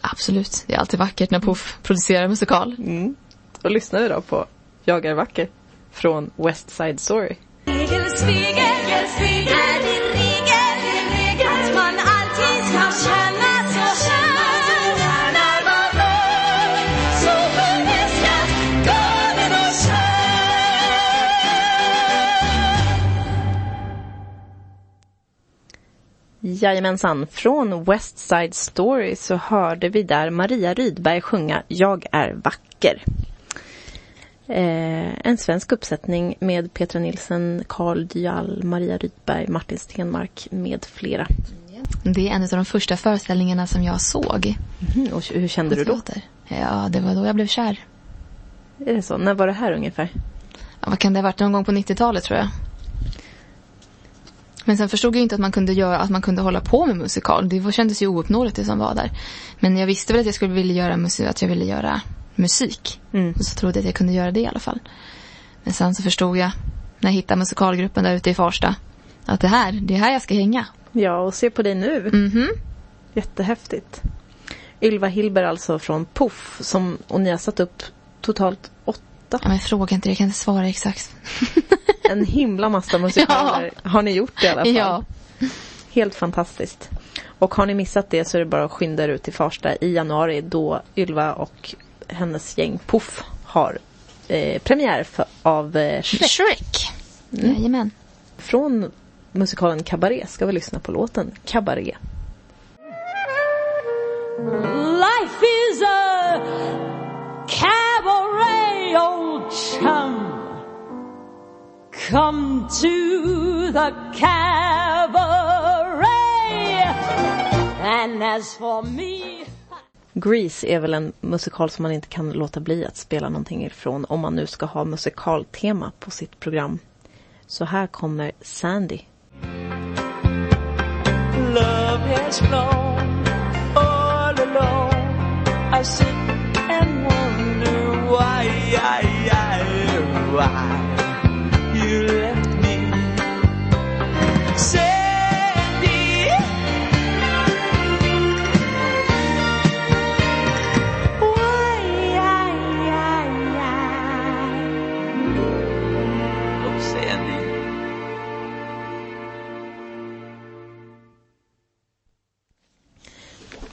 Absolut. Det är alltid vackert när Puff producerar musikal. Mm. Och lyssnar vi då på Jag är vacker från West Side Story. Spegel, spegel, spegel Jajamensan, från West Side Story så hörde vi där Maria Rydberg sjunga Jag är vacker. Eh, en svensk uppsättning med Petra Nilsson, Carl Dyal, Maria Rydberg, Martin Stenmark med flera. Det är en av de första föreställningarna som jag såg. Mhm, och hur kände du då? Ja, det var då jag blev kär. Är det så? När var det här ungefär? Ja, vad kan det ha varit? Någon gång på 90-talet tror jag. Men sen förstod jag inte att man kunde göra, att man kunde hålla på med musikal. Det kändes ju ouppnåeligt det som var där. Men jag visste väl att jag skulle vilja göra musik, att jag ville göra musik. Mm. Och så trodde jag att jag kunde göra det i alla fall. Men sen så förstod jag, när jag hittade musikalgruppen där ute i Farsta, att det här, det är här jag ska hänga. Ja, och se på dig nu. Mhm. Jättehäftigt. Ylva Hilber alltså från Puff som, och ni har satt upp totalt åtta. Ja, men fråga inte det, jag kan inte svara exakt. En himla massa musikaler har ni gjort i alla fall. Ja. Helt fantastiskt. Och har ni missat det så är det bara att skynda er ut till Farsta i januari då Ylva och hennes gäng Puff har eh, premiär för, av eh, Shrek. Shrek. Mm. Jajamän. Från musikalen Cabaret ska vi lyssna på låten Cabaret. Life is a cabaret, old chum. Come to the cabaret. And as for me. Grease är väl en musikal som man inte kan låta bli att spela någonting ifrån om man nu ska ha musikaltema på sitt program. Så här kommer Sandy. Love has flown all alone. I sit and wonder why, why, why you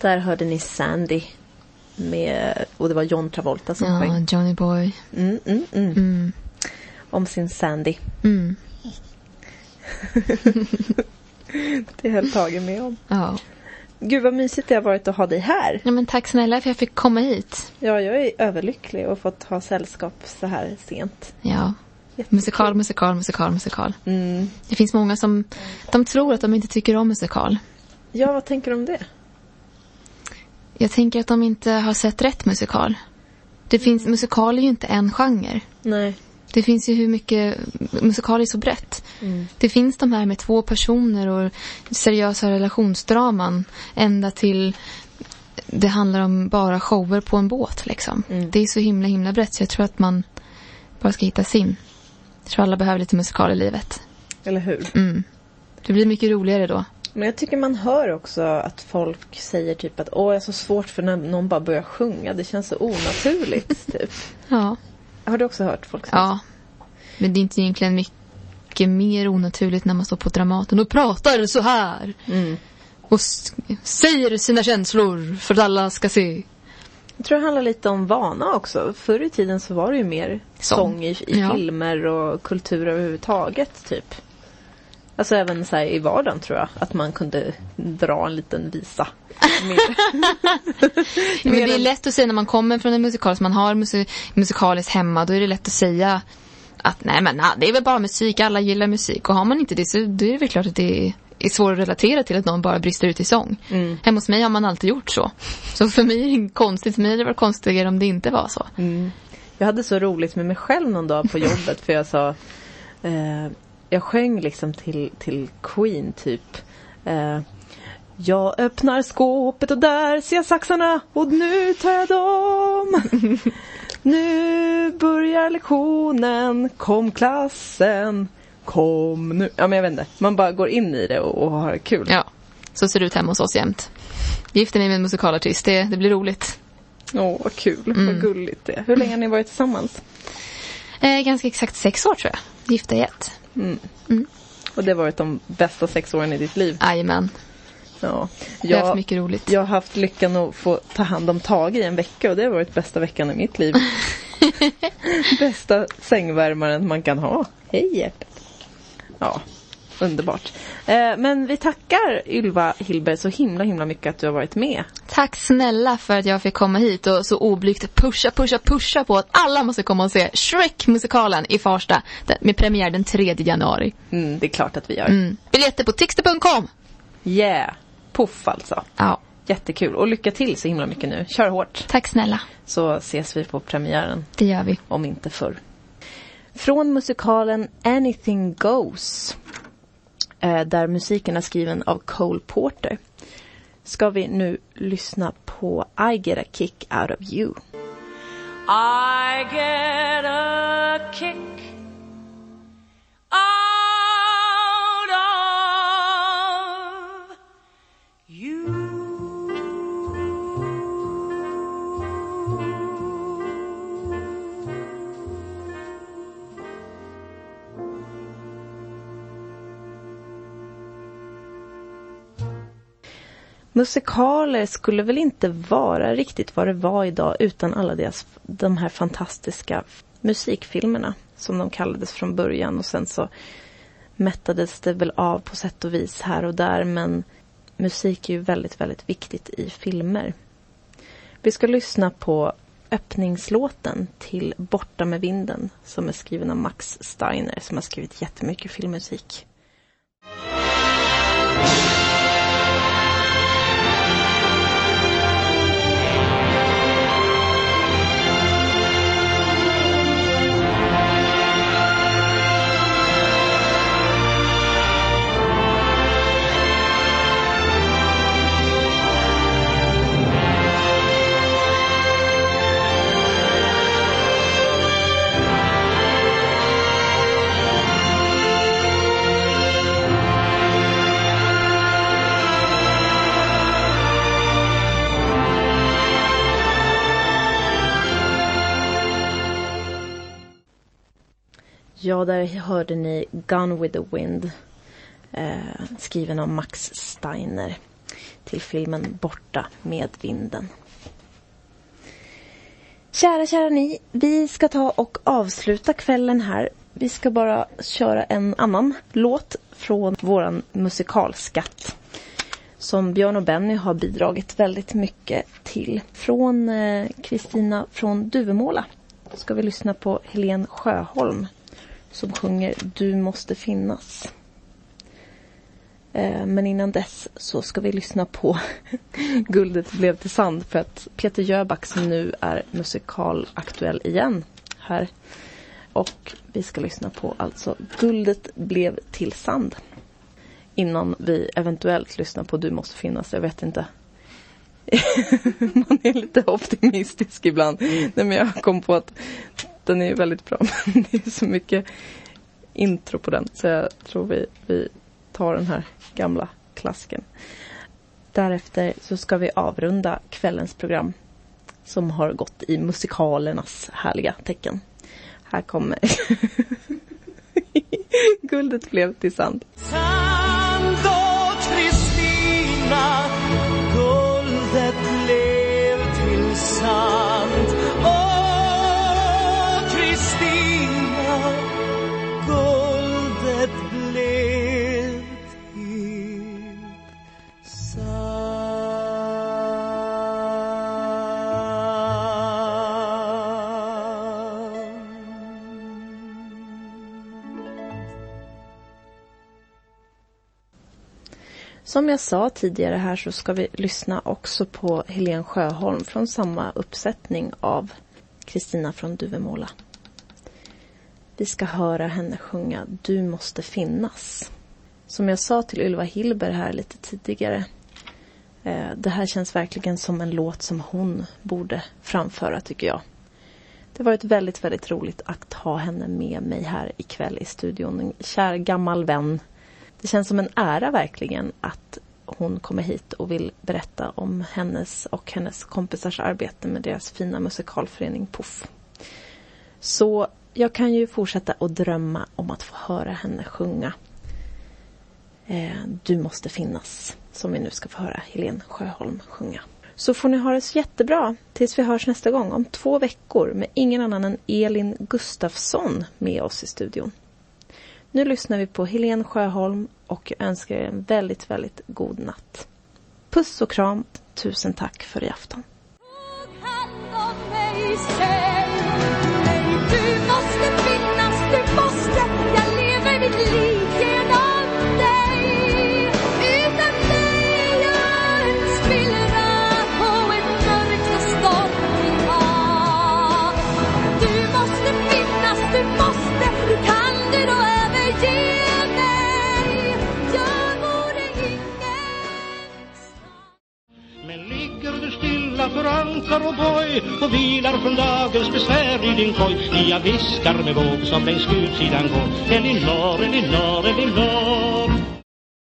Där hörde ni Sandy. Med, och det var John Travolta som Ja, sjöng. Johnny Boy. Mm, mm, mm. Mm. Om sin Sandy. Mm. Det höll Tage med om. Ja. Gud vad mysigt det har varit att ha dig här. ja, men tack snälla för att jag fick komma hit. Ja, jag är överlycklig och fått ha sällskap så här sent. Ja. Jättekul. Musikal, musikal, musikal, musikal. Mm. Det finns många som de tror att de inte tycker om musikal. Ja, vad tänker du om det? Jag tänker att de inte har sett rätt musikal. Det finns, musikal är ju inte en genre. Nej. Det finns ju hur mycket, musikal är så brett. Mm. Det finns de här med två personer och seriösa relationsdraman ända till det handlar om bara shower på en båt liksom. Mm. Det är så himla himla brett så jag tror att man bara ska hitta sin. Jag tror alla behöver lite musikal i livet. Eller hur? Mm. Det blir mycket roligare då. Men jag tycker man hör också att folk säger typ att åh, jag är så svårt för när någon bara börjar sjunga. Det känns så onaturligt, typ. Ja. Har du också hört folk säga Ja. Men det är inte egentligen mycket mer onaturligt när man står på Dramaten och pratar så här. Mm. Och säger sina känslor för att alla ska se. Jag tror det handlar lite om vana också. Förr i tiden så var det ju mer Sång. sång, i, i Ja. filmer och kultur överhuvudtaget, typ. Alltså även så här i vardagen tror jag. Att man kunde dra en liten visa. Mer. Men det är lätt att säga när man kommer från en musikal, man har musik musikaliskt hemma, då är det lätt att säga att nej men ah, det är väl bara musik, alla gillar musik. Och har man inte det så då är det väl klart att det är, är svårt att relatera till att någon bara brister ut i sång. Mm. Hemma hos mig har man alltid gjort så. Så för mig är det konstigt, för mig hade det varit konstigare om det inte var så. Mm. Jag hade så roligt med mig själv någon dag på jobbet för jag sa eh, Jag sjöng liksom till, till Queen typ eh, Jag öppnar skåpet och där ser jag saxarna och nu tar jag dem Nu börjar lektionen, kom klassen Kom nu. Ja men jag vet inte, man bara går in i det och, och har kul. Ja, så ser det ut hemma hos oss jämt. Gifter mig med en musikalartist, det, det blir roligt. Åh vad kul, Mm. vad gulligt det. Hur länge har ni varit tillsammans? Eh, ganska exakt sex år tror jag. Gifta i ett. Mm. Mm. Och det har varit de bästa sex åren i ditt liv? Jajamän. Ja. Vi har haft mycket roligt. Jag har haft lyckan att få ta hand om Tage i en vecka och det har varit bästa veckan i mitt liv. Bästa sängvärmaren man kan ha. Hej hjärtat. Ja, underbart. Eh, men vi tackar Ylva Hillberg så himla himla mycket att du har varit med. Tack snälla för att jag fick komma hit och så oblygt pusha, pusha, pusha på att alla måste komma och se Shrek-musikalen i Farsta med premiär den 3 januari. Mm, det är klart att vi gör. Mm. Biljetter på tixter.com. Yeah, puff alltså. Ja. Jättekul och lycka till så himla mycket nu. Kör hårt. Tack snälla. Så ses vi på premiären. Det gör vi. Om inte förr. Från musikalen Anything Goes eh, Där musiken är skriven av Cole Porter. Ska vi nu lyssna på I get a kick out of you. I get a kick Musikaler skulle väl inte vara riktigt vad det var idag utan alla deras, de här fantastiska musikfilmerna som de kallades från början och sen så mättades det väl av på sätt och vis här och där men musik är ju väldigt, väldigt viktigt i filmer. Vi ska lyssna på öppningslåten till Borta med vinden som är skriven av Max Steiner som har skrivit jättemycket filmmusik. Ja, där hörde ni Gun with the Wind. Eh, skriven av Max Steiner. Till filmen Borta med vinden. Kära, kära ni. Vi ska ta och avsluta kvällen här. Vi ska bara köra en annan låt från våran musikalskatt. Som Björn och Benny har bidragit väldigt mycket till. Från eh, Kristina från Duvemåla ska vi lyssna på Helen Sjöholm som sjunger Du måste finnas. Eh, Men innan dess så ska vi lyssna på Guldet blev till sand för att Peter Jöback som nu är musikalaktuell igen här. Och vi ska lyssna på alltså Guldet blev till sand. Innan vi eventuellt lyssnar på Du måste finnas, jag vet inte. Man är lite optimistisk ibland. Nej men jag kom på att den är väldigt bra men det är så mycket intro på den. Så jag tror vi, vi tar den här gamla klassiken. Därefter så ska vi avrunda kvällens program som har gått i musikalernas härliga tecken. Här kommer Guldet blev till sand. Sand Som jag sa tidigare här så ska vi lyssna också på Helen Sjöholm från samma uppsättning av Kristina från Duvemåla. Vi ska höra henne sjunga Du måste finnas. Som jag sa till Ylva Hilber här lite tidigare. Eh, det här känns verkligen som en låt som hon borde framföra tycker jag. Det har varit väldigt, väldigt roligt att ha henne med mig här ikväll i studion. En kär gammal vän. Det känns som en ära verkligen att hon kommer hit och vill berätta om hennes och hennes kompisars arbete med deras fina musikalförening Puff. Så jag kan ju fortsätta att drömma om att få höra henne sjunga eh, Du måste finnas, som vi nu ska få höra Helen Sjöholm sjunga. Så får ni ha det så jättebra tills vi hörs nästa gång om två veckor med ingen annan än Elin Gustafsson med oss i studion. Nu lyssnar vi på Helen Sjöholm och jag önskar er en väldigt, väldigt god natt. Puss och kram. Tusen tack för i afton. Stilla ankar och boj och vilar från dagens besvär i din koj? Jag viskar med våg som längs gudsidan går Elinor, Elinor, Elinor